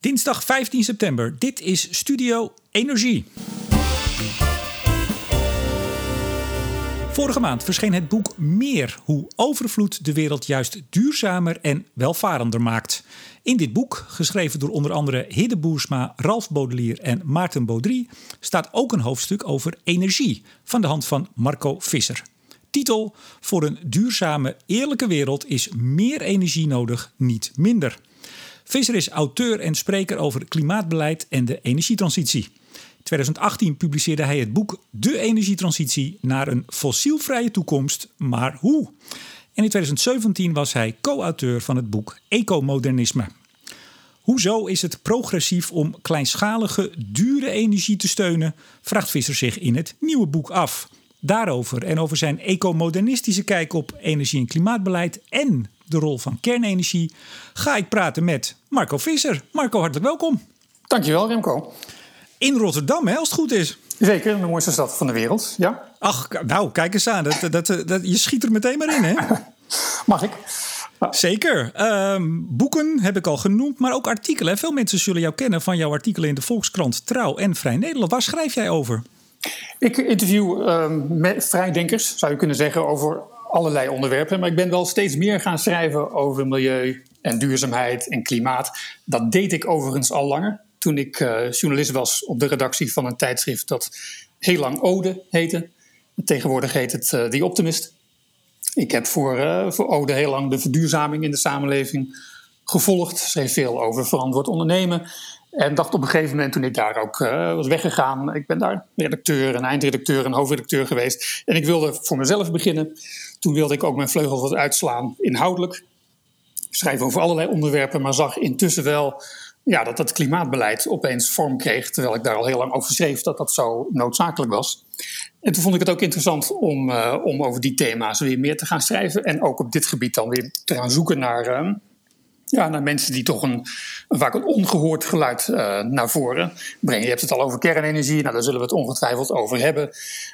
Dinsdag 15 september. Dit is Studio Energie. Vorige maand verscheen het boek Meer: hoe overvloed de wereld juist duurzamer en welvarender maakt. In dit boek, geschreven door onder andere Hidde Boersma, Ralf Baudelier en Maarten Baudry, staat ook een hoofdstuk over energie van de hand van Marco Visser. Titel: Voor een duurzame, eerlijke wereld is meer energie nodig, niet minder. Visser is auteur en spreker over klimaatbeleid en de energietransitie. In 2018 publiceerde hij het boek De Energietransitie naar een fossielvrije toekomst, maar hoe? En in 2017 was hij co-auteur van het boek Ecomodernisme. Hoezo is het progressief om kleinschalige, dure energie te steunen? Vraagt Visser zich in het nieuwe boek af. Daarover en over zijn ecomodernistische kijk op energie- en klimaatbeleid en de rol van kernenergie ga ik praten met Marco Visser. Marco, hartelijk welkom. Dankjewel, Remco. In Rotterdam, hè, als het goed is. Zeker, de mooiste stad van de wereld, ja. Ach, nou, kijk eens aan. Dat, dat, dat, je schiet er meteen maar in, hè? Mag ik? Zeker. Ehm, boeken heb ik al genoemd, maar ook artikelen. Veel mensen zullen jou kennen van jouw artikelen in de Volkskrant, Trouw en Vrij Nederland. Waar schrijf jij over? Ik interview uh, vrijdenkers, zou je kunnen zeggen, over allerlei onderwerpen. Maar ik ben wel steeds meer gaan schrijven over milieu en duurzaamheid en klimaat. Dat deed ik overigens al langer. Toen ik uh, journalist was op de redactie van een tijdschrift dat heel lang Ode heette. Tegenwoordig heet het uh, The Optimist. Ik heb voor, uh, voor Ode heel lang de verduurzaming in de samenleving gevolgd. Schreef veel over verantwoord ondernemen. En dacht op een gegeven moment, toen ik daar ook was weggegaan, ik ben daar redacteur en eindredacteur en hoofdredacteur geweest. En ik wilde voor mezelf beginnen. Toen wilde ik ook mijn vleugels wat uitslaan inhoudelijk. Schrijf over allerlei onderwerpen, maar zag intussen wel ja, dat het klimaatbeleid opeens vorm kreeg. Terwijl ik daar al heel lang over schreef dat dat zo noodzakelijk was. En toen vond ik het ook interessant om, uh, om over die thema's weer meer te gaan schrijven. En ook op dit gebied dan weer te gaan zoeken naar. Uh, ja, naar mensen die toch een, vaak een ongehoord geluid uh, naar voren brengen. Je hebt het al over kernenergie, nou, daar zullen we het ongetwijfeld over hebben.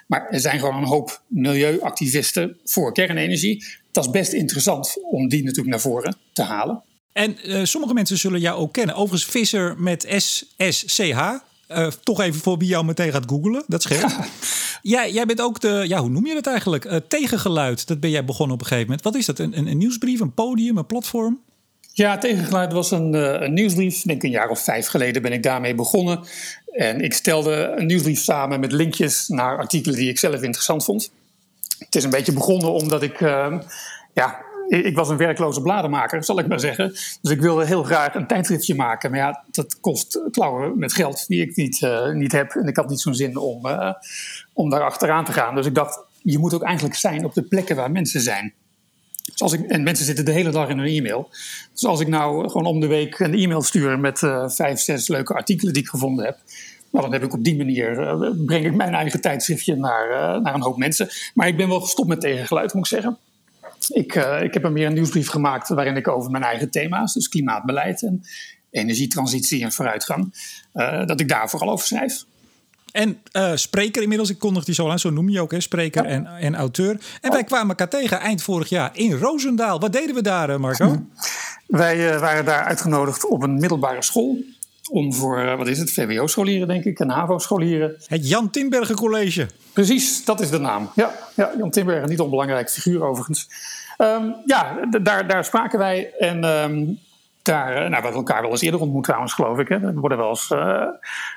Maar er zijn gewoon een hoop milieuactivisten voor kernenergie. Dat is best interessant om die natuurlijk naar voren te halen. En uh, sommige mensen zullen jou ook kennen. Overigens Visser met SSCH. Uh, toch even voor wie jou meteen gaat googlen. Dat scheelt. Ja. jij, jij bent ook de, ja, hoe noem je dat eigenlijk? Uh, tegengeluid. Dat ben jij begonnen op een gegeven moment. Wat is dat? Een, een, een nieuwsbrief, een podium, een platform? Ja, Tegengeluid was een, een nieuwsbrief. Ik denk een jaar of vijf geleden ben ik daarmee begonnen. En ik stelde een nieuwsbrief samen met linkjes naar artikelen die ik zelf interessant vond. Het is een beetje begonnen omdat ik, uh, ja, ik was een werkloze bladenmaker, zal ik maar zeggen. Dus ik wilde heel graag een tijdschriftje maken. Maar ja, dat kost klauwen met geld die ik niet, uh, niet heb. En ik had niet zo'n zin om, uh, om daar achteraan te gaan. Dus ik dacht, je moet ook eigenlijk zijn op de plekken waar mensen zijn. Dus als ik, en mensen zitten de hele dag in hun e-mail. Dus als ik nou gewoon om de week een e-mail stuur met uh, vijf, zes leuke artikelen die ik gevonden heb. Nou, dan heb ik op die manier, uh, breng ik mijn eigen tijdschriftje naar, uh, naar een hoop mensen. Maar ik ben wel gestopt met tegengeluid, moet ik zeggen. Ik, ik heb er meer een nieuwsbrief gemaakt waarin ik over mijn eigen thema's, dus klimaatbeleid en energietransitie en vooruitgang, dat ik daar vooral over schrijf. En uh, spreker inmiddels, ik kondig die zo aan, zo noem je ook, hè, spreker ja. en, en auteur. En wij kwamen elkaar tegen eind vorig jaar in Roosendaal. Wat deden we daar, Marco? Hm. Wij uh, waren daar uitgenodigd op een middelbare school. Om voor, uh, wat is het, VWO-scholieren denk ik, en HAVO-scholieren. Het Jan Timbergen College. Precies, dat is de naam. Ja, ja Jan Timbergen, niet onbelangrijk figuur overigens. Um, ja, daar, daar spraken wij en um, daar, nou, we hebben elkaar wel eens eerder ontmoet trouwens, geloof ik. Hè. We worden wel eens uh,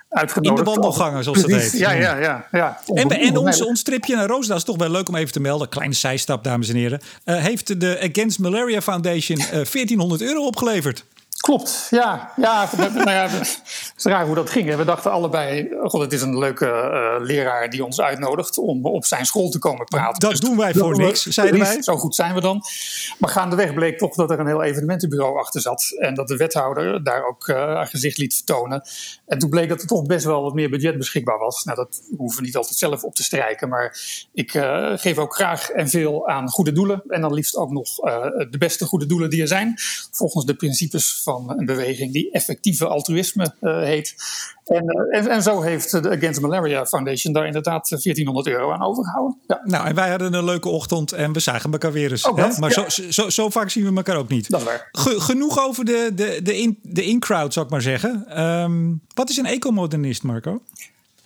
uitgenodigd. In de wandelgangen, zoals dat heet. Ja, ja, ja. ja. En, en ons, ons tripje naar Roosendaal is toch wel leuk om even te melden. Kleine zijstap, dames en heren. Uh, heeft de Against Malaria Foundation uh, 1400 euro opgeleverd. Klopt, ja. ja, nou ja het is raar hoe dat ging. We dachten allebei, god, het is een leuke uh, leraar die ons uitnodigt om op zijn school te komen praten. Dat dus doen wij voor niks, zeiden wij. Zo goed zijn we dan. Maar gaandeweg bleek toch dat er een heel evenementenbureau achter zat. En dat de wethouder daar ook uh, haar gezicht liet vertonen. En toen bleek dat er toch best wel wat meer budget beschikbaar was. Nou, dat hoeven we niet altijd zelf op te strijken. Maar ik uh, geef ook graag en veel aan goede doelen. En dan liefst ook nog de beste goede doelen die er zijn. Volgens de principes van van een beweging die effectieve altruïsme heet. En, en, en, zo heeft de Against Malaria Foundation daar inderdaad 1400 euro aan overgehouden. Ja. Nou, en wij hadden een leuke ochtend en we zagen elkaar weer eens. hè? Maar zo, zo, zo, vaak zien we elkaar ook niet. Dat waar. genoeg over de, de, de, in, de in-crowd, zou ik maar zeggen. Um, wat is een ecomodernist, Marco?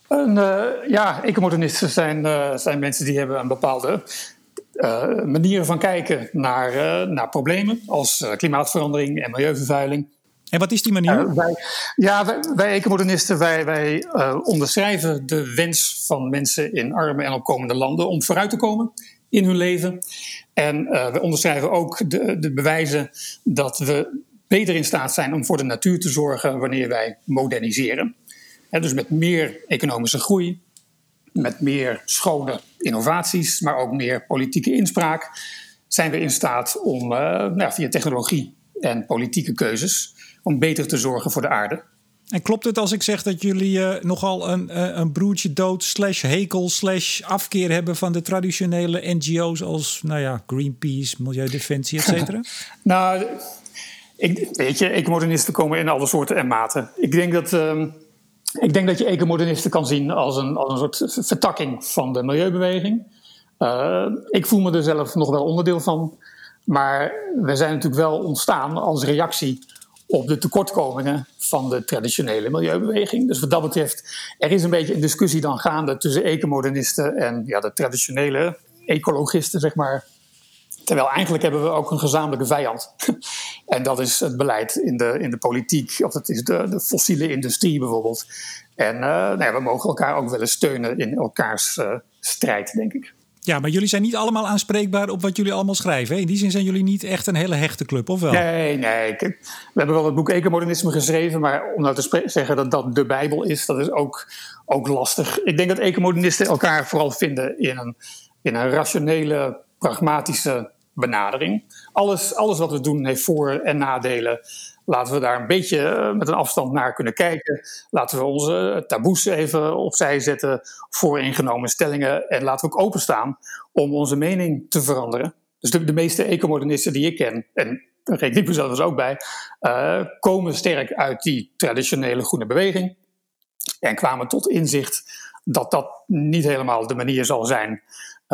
Een, uh, ja, ecomodernisten zijn, uh, zijn mensen die hebben een bepaalde uh, manieren van kijken naar, naar problemen als klimaatverandering en milieuvervuiling. En wat is die manier? wij, ja, wij, wij ecomodernisten wij, wij onderschrijven de wens van mensen in arme en opkomende landen om vooruit te komen in hun leven. En we onderschrijven ook de, de bewijzen dat we beter in staat zijn om voor de natuur te zorgen wanneer wij moderniseren dus met meer economische groei, met meer schone innovaties, maar ook meer politieke inspraak, zijn we in staat om uh, nou, via technologie en politieke keuzes om beter te zorgen voor de aarde. En klopt het als ik zeg dat jullie uh, nogal een, uh, een broertje dood slash hekel slash afkeer hebben van de traditionele NGO's als nou ja, Greenpeace, Milieudefensie, et cetera? nou, ik, weet je, ecomodernisten komen in alle soorten en maten. Ik denk dat... Uh, ik denk dat je ecomodernisten kan zien als een, als een soort vertakking van de milieubeweging. Uh, ik voel me er zelf nog wel onderdeel van. Maar we zijn natuurlijk wel ontstaan als reactie op de tekortkomingen van de traditionele milieubeweging. Dus wat dat betreft, er is een beetje een discussie dan gaande tussen ecomodernisten en ja, de traditionele ecologisten, zeg maar. Terwijl eigenlijk hebben we ook een gezamenlijke vijand. en dat is het beleid in de, in de politiek, of dat is de, de fossiele industrie bijvoorbeeld. En uh, nou ja, we mogen elkaar ook willen steunen in elkaars uh, strijd, denk ik. Ja, maar jullie zijn niet allemaal aanspreekbaar op wat jullie allemaal schrijven. Hè? In die zin zijn jullie niet echt een hele hechte club, of wel? Nee, nee. we hebben wel het boek Ecomodernisme geschreven, maar om nou te zeggen dat dat de Bijbel is, dat is ook, ook lastig. Ik denk dat ecomodernisten elkaar vooral vinden in een, in een rationele, pragmatische benadering. Alles, alles wat we doen heeft voor- en nadelen. Laten we daar een beetje eh, met een afstand naar kunnen kijken. Laten we onze taboes even opzij zetten, vooringenomen stellingen. En laten we ook openstaan om onze mening te veranderen. Dus de, de meeste ecomodernisten die ik ken, en daar reken ik mezelf dus ook bij, uh, komen sterk uit die traditionele groene beweging. En kwamen tot inzicht dat dat niet helemaal de manier zal zijn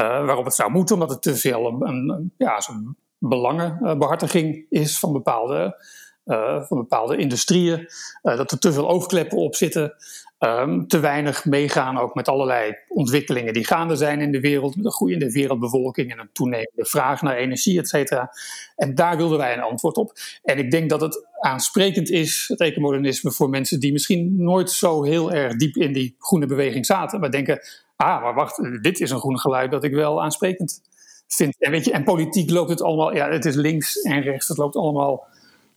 waarop het zou moeten, omdat het te veel een, ja, zo'n belangenbehartiging is van bepaalde, uh, van bepaalde industrieën. Uh, dat er te veel oogkleppen op zitten. Um, te weinig meegaan ook met allerlei ontwikkelingen die gaande zijn in de wereld. Met een groeiende wereldbevolking en een toenemende vraag naar energie, et cetera. En daar wilden wij een antwoord op. En ik denk dat het aansprekend is, het ecomodernisme, voor mensen die misschien nooit zo heel erg diep in die groene beweging zaten. Maar denken, ah, maar wacht, dit is een groen geluid dat ik wel aansprekend vind. En weet je, en politiek loopt het allemaal, ja, het is links en rechts, het loopt allemaal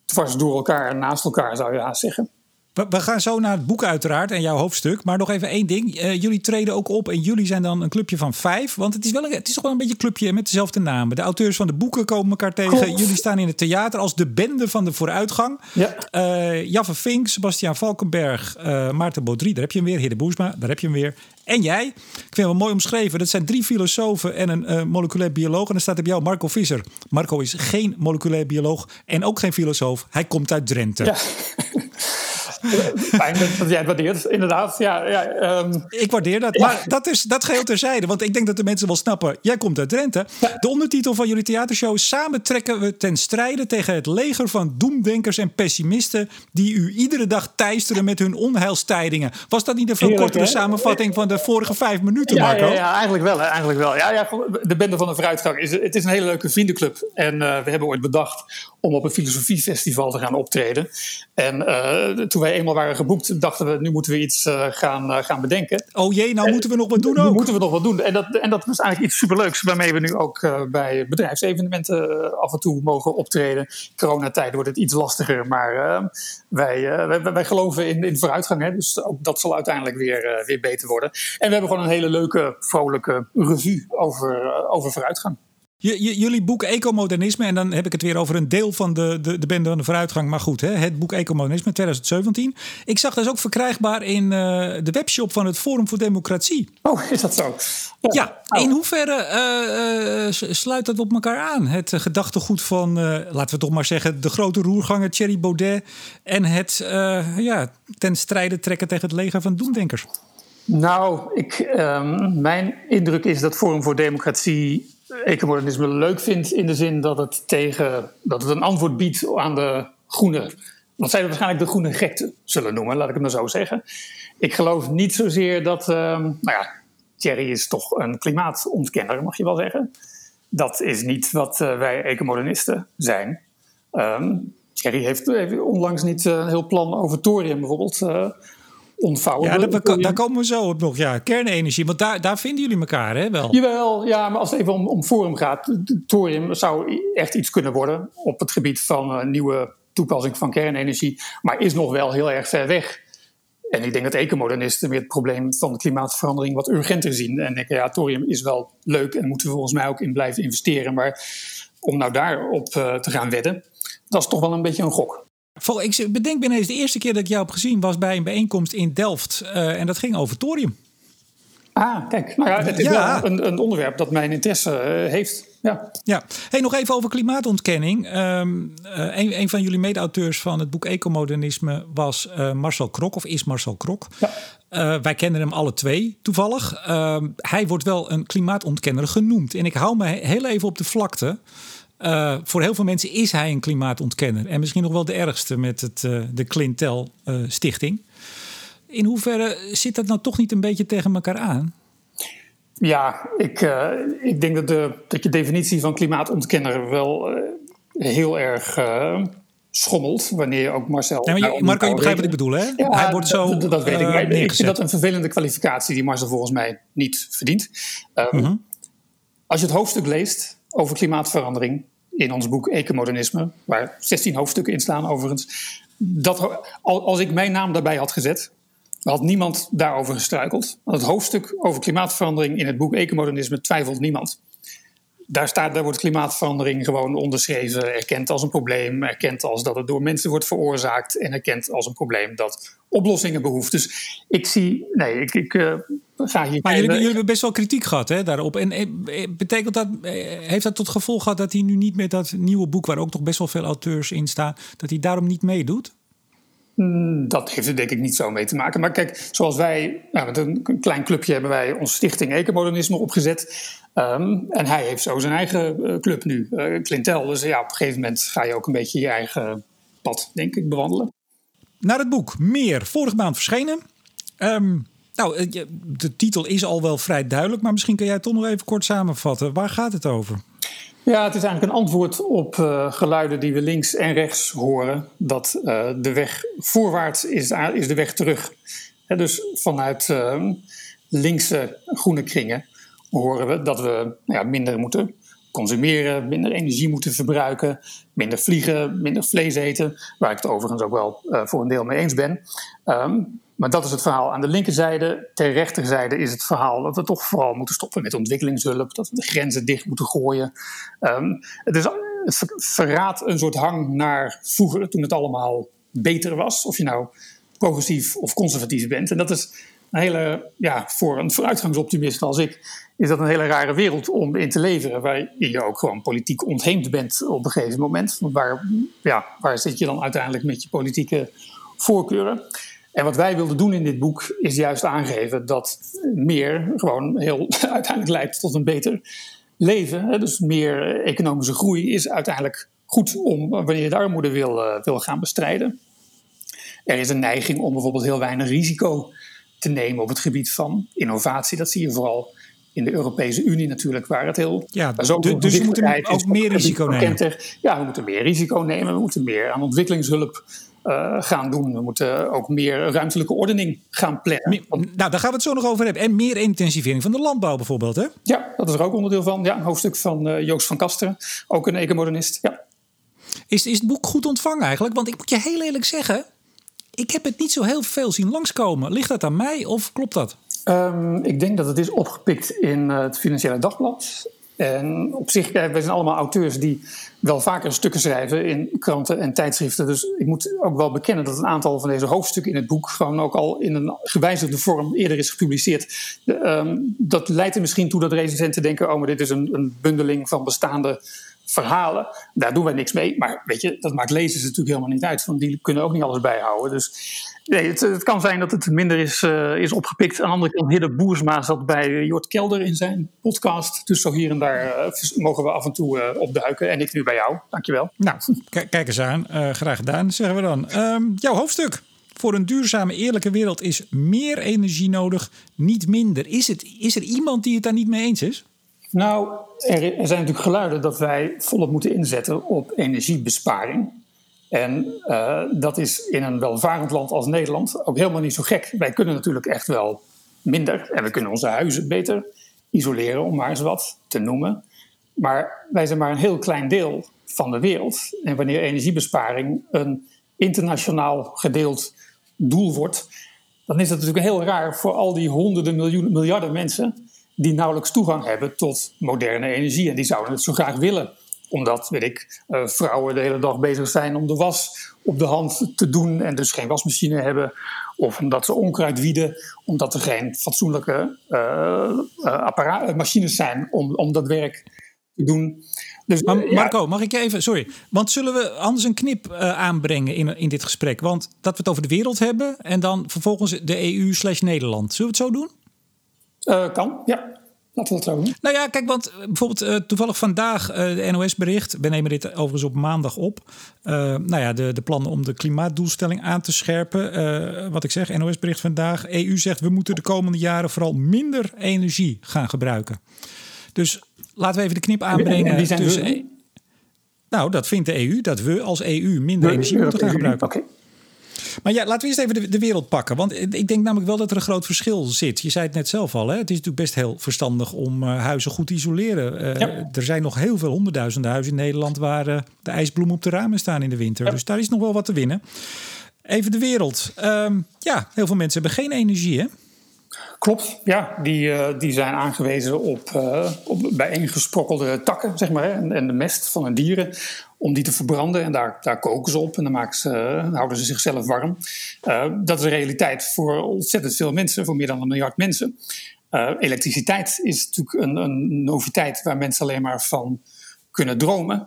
dwars door elkaar en naast elkaar, zou je haast zeggen. We gaan zo naar het boek uiteraard en jouw hoofdstuk. Maar nog even één ding. Uh, jullie treden ook op en jullie zijn dan een clubje van vijf. Want het is, wel een, het is toch wel een beetje een clubje met dezelfde namen. De auteurs van de boeken komen elkaar tegen. Jullie staan in het theater als de bende van de vooruitgang. Ja. Uh, Jaffe Fink, Sebastiaan Valkenberg, uh, Maarten Baudry. Daar heb je hem weer. Hidde Boersma, daar heb je hem weer. En jij. Ik vind het wel mooi omschreven. Dat zijn drie filosofen en een moleculair bioloog. En dan staat op jou Marco Visser. Marco is geen moleculair bioloog en ook geen filosoof. Hij komt uit Drenthe. Ja. Fijn dat jij het waardeert, inderdaad. Ja, ja, um, ik waardeer dat. Maar dat, is, dat geheel terzijde. Want ik denk dat de mensen wel snappen. Jij komt uit Drenthe. De ondertitel van jullie theatershow is... Samen trekken we ten strijde tegen het leger van doemdenkers en pessimisten... die u iedere dag teisteren met hun onheilstijdingen. Was dat niet een veel kortere samenvatting van de vorige vijf minuten, ja, Marco? Ja, ja, eigenlijk wel. Eigenlijk wel. Ja, ja, de Bende van de Vooruitgang is, het is een hele leuke vriendenclub. En uh, we hebben ooit bedacht om op een filosofiefestival te gaan optreden. En uh, toen wij eenmaal waren geboekt, dachten we, nu moeten we iets uh, gaan, uh, gaan bedenken. Oh jee, nou moeten we nog wat doen ook. Nu moeten we nog wat doen. En dat, en dat was eigenlijk iets superleuks, waarmee we nu ook bij bedrijfsevenementen af en toe mogen optreden. Coronatijd wordt het iets lastiger, maar wij, wij, wij, geloven in, in vooruitgang. Hè, dus ook dat zal uiteindelijk weer, weer beter worden. En we hebben gewoon een hele leuke, vrolijke revue over, over vooruitgang. Jullie boek Ecomodernisme, en dan heb ik het weer over een deel van de, de, de bende van de vooruitgang. Maar goed, hè, het boek Ecomodernisme 2017. Ik zag dat is ook verkrijgbaar in uh, de webshop van het Forum voor Democratie. Oh, is dat zo? Ja, oh. in hoeverre uh, uh, sluit dat op elkaar aan? Het gedachtegoed van, laten we toch maar zeggen, de grote roerganger Thierry Baudet. En het ja, ten strijde trekken tegen het leger van doemdenkers. Nou, ik, um, mijn indruk is dat Forum voor Democratie ecomodernisme leuk vindt in de zin dat het, tegen, dat het een antwoord biedt aan de groene. Wat zij waarschijnlijk de groene gekte zullen noemen, laat ik het maar zo zeggen. Ik geloof niet zozeer dat. Uh, nou ja, Thierry is toch een klimaatontkenner, mag je wel zeggen. Dat is niet wat uh, wij ecomodernisten zijn. Um, Thierry heeft, heeft, onlangs niet uh, een heel plan over thorium bijvoorbeeld uh, ontvouwen. Ja, daar, daar, komen we zo op nog. Ja, kernenergie, want daar, daar vinden jullie elkaar, hè? Wel. Jawel, ja, maar als het even om, om Forum gaat, thorium zou echt iets kunnen worden op het gebied van uh, nieuwe toepassing van kernenergie, maar is nog wel heel erg ver weg. En ik denk dat ecomodernisten weer het probleem van de klimaatverandering wat urgenter zien. En denken, ja, thorium is wel leuk en moeten we volgens mij ook in blijven investeren. Maar om nou daarop uh, te gaan wedden, dat is toch wel een beetje een gok. Ik bedenk ineens de eerste keer dat ik jou heb gezien was bij een bijeenkomst in Delft. Uh, en dat ging over thorium. Ah, kijk. Nou ja, het is wel een, een, onderwerp dat mijn interesse uh, heeft. Ja. ja. Hey, nog even over klimaatontkenning. Um, uh, een, een, van jullie mede-auteurs van het boek Ecomodernisme was Marcel Krok, of is Marcel Krok. Ja. wij kennen hem alle twee toevallig. Ehm, hij wordt wel een klimaatontkenner genoemd. En ik hou me heel even op de vlakte. Uh, voor heel veel mensen is hij een klimaatontkenner. En misschien nog wel de ergste met het, uh, de Clintel uh, Stichting. In hoeverre zit dat nou toch niet een beetje tegen elkaar aan? Ja, ik, ik denk dat, de, dat je definitie van klimaatontkenner wel heel erg schommelt. Wanneer je ook Marcel. Nee, maar je, Marco, je begrijpt wat ik bedoel, hè? Ja, hij wordt zo. Dat, dat weet ik. Maar ik vind dat een vervelende kwalificatie die Marcel volgens mij niet verdient. -huh. Als je het hoofdstuk leest over klimaatverandering in ons boek Ecomodernisme, waar 16 hoofdstukken in staan overigens. Dat, als ik mijn naam daarbij had gezet, had niemand daarover gestruikeld. Want het hoofdstuk over klimaatverandering in het boek Ecomodernisme twijfelt niemand. Daar, staat, daar wordt klimaatverandering gewoon onderschreven, erkend als een probleem, erkend als dat het door mensen wordt veroorzaakt en erkend als een probleem dat oplossingen behoeft. Dus ik zie, nee, ik, ik uh, ga hier. Maar jullie, jullie, hebben best wel kritiek gehad hè, daarop. En eh, betekent dat, eh, heeft dat tot gevolg gehad dat hij nu niet met dat nieuwe boek, waar ook toch best wel veel auteurs in staan, dat hij daarom niet meedoet? Hmm, dat heeft er denk ik niet zo mee te maken. Maar kijk, zoals wij, nou, met een klein clubje hebben wij onze stichting Ecomodernisme opgezet. Um, en hij heeft zo zijn eigen club nu, uh, Clintel. Dus ja, op een gegeven moment ga je ook een beetje je eigen pad, denk ik, bewandelen naar het boek Meer, vorige maand verschenen. Um, nou, eh, de titel is al wel vrij duidelijk, maar misschien kun jij het toch nog even kort samenvatten. Waar gaat het over? Ja, het is eigenlijk een antwoord op uh, geluiden die we links en rechts horen. Dat uh, de weg voorwaarts is, is de weg terug. He, dus vanuit uh, linkse groene kringen horen we dat we nou ja, minder moeten consumeren, minder energie moeten verbruiken, minder vliegen, minder vlees eten, waar ik het overigens ook wel uh, voor een deel mee eens ben. Um, maar dat is het verhaal aan de linkerzijde. Ter rechterzijde is het verhaal dat we toch vooral moeten stoppen met ontwikkelingshulp, dat we de grenzen dicht moeten gooien. Um, het, is, het verraadt een soort hang naar vroeger, toen het allemaal beter was. Of je nou progressief of conservatief bent. En dat is hele, ja, voor een vooruitgangsoptimist als ik, is dat een hele rare wereld om in te leveren. Waar je ook gewoon politiek ontheemd bent op een gegeven moment. Waar, ja, waar zit je dan uiteindelijk met je politieke voorkeuren? En wat wij wilden doen in dit boek is juist aangeven dat meer gewoon heel uiteindelijk leidt tot een beter leven. Dus meer economische groei is uiteindelijk goed om wanneer je de armoede wil, eh, wil gaan bestrijden. Er is een neiging om bijvoorbeeld heel weinig risico te nemen op het gebied van innovatie. Dat zie je vooral in de Europese Unie natuurlijk, waar het heel... Ja, dus, dus we moeten ook meer risico nemen. Ja, we moeten meer risico nemen. We moeten meer aan ontwikkelingshulp uh, gaan doen. We moeten ook meer ruimtelijke ordening gaan plannen. nou, daar gaan we het zo nog over hebben. En meer intensivering van de landbouw bijvoorbeeld, hè? Ja, dat is er ook onderdeel van. Ja, een hoofdstuk van uh, Joost van Kasteren, ook een ecomodernist. Ja. Is, is het boek goed ontvangen eigenlijk? Want ik moet je heel eerlijk zeggen ik heb het niet zo heel veel zien langskomen. Ligt dat aan mij of klopt dat? Um, ik denk dat het is opgepikt in uh, het Financiële Dagblad. En op zich, wij zijn allemaal auteurs die wel vaker stukken schrijven in kranten en tijdschriften. Dus ik moet ook wel bekennen dat een aantal van deze hoofdstukken in het boek gewoon ook al in een gewijzigde vorm eerder is gepubliceerd. Ehm, dat leidt er misschien toe dat recensenten denken: oh, maar dit is een, een bundeling van bestaande verhalen. Daar doen wij niks mee. Maar weet je, dat maakt lezers natuurlijk helemaal niet uit. Want die kunnen ook niet alles bijhouden. Dus nee, het, het kan zijn dat het minder is, uh, is opgepikt. Aan de andere kant, Hidde Boersma zat bij Jort Kelder in zijn podcast. Dus zo hier en daar uh, mogen we af en toe opduiken. En ik nu bij jou. Dankjewel. Nou, kijk eens aan. graag gedaan, zeggen we dan. Um, jouw hoofdstuk. Voor een duurzame, eerlijke wereld is meer energie nodig, niet minder. Is, het, is er iemand die het daar niet mee eens is? Nou, er, zijn natuurlijk geluiden dat wij volop moeten inzetten op energiebesparing. En uh, dat is in een welvarend land als Nederland ook helemaal niet zo gek. Wij kunnen natuurlijk echt wel minder en we kunnen onze huizen beter isoleren, om maar eens wat te noemen. Maar wij zijn maar een heel klein deel van de wereld. En wanneer energiebesparing een internationaal gedeeld doel wordt, dan is dat natuurlijk heel raar voor al die honderden miljoenen, miljarden mensen die nauwelijks toegang hebben tot moderne energie. En die zouden het zo graag willen omdat, weet ik, uh, vrouwen de hele dag bezig zijn om de was op de hand te doen en dus geen wasmachine hebben. Of omdat ze onkruid wieden, omdat er geen fatsoenlijke uh, machines zijn om, om dat werk te doen. Dus, maar Marco, mag ik je even, sorry. Want zullen we anders een knip aanbrengen in, in dit gesprek? Want dat we het over de wereld hebben en dan vervolgens de EU slash Nederland. Zullen we het zo doen? Uh, kan, ja. Laten we het zo doen. Nou ja, kijk, want bijvoorbeeld uh, toevallig vandaag uh, de NOS-bericht. We nemen dit overigens op maandag op. nou ja, de, de plannen om de klimaatdoelstelling aan te scherpen. wat ik zeg, NOS-bericht vandaag. EU zegt we moeten de komende jaren vooral minder energie gaan gebruiken. Dus laten we even de knip aanbrengen. wie zijn tussen, we? Nou, dat vindt de EU, dat we als EU minder energie moeten gaan gebruiken. Oké. Maar ja, laten we eerst even de, de, wereld pakken. Want ik denk namelijk wel dat er een groot verschil zit. Je zei het net zelf al. Hè? Het is natuurlijk best heel verstandig om uh, huizen goed te isoleren. Uh, ja. Er zijn nog heel veel honderdduizenden huizen in Nederland waar uh, de ijsbloemen op de ramen staan in de winter. Ja. Dus daar is nog wel wat te winnen. Even de wereld. Um, ja, heel veel mensen hebben geen energie, hè? Klopt, ja. Die, uh, die zijn aangewezen op, uh, op bijeengesprokkelde takken, zeg maar, en, en, de mest van hun dieren om die te verbranden. En daar, daar koken ze op en dan, ze, uh, houden ze zichzelf warm. Uh, dat is een realiteit voor ontzettend veel mensen, voor meer dan een miljard mensen. Uh, elektriciteit is natuurlijk een, een, noviteit waar mensen alleen maar van kunnen dromen.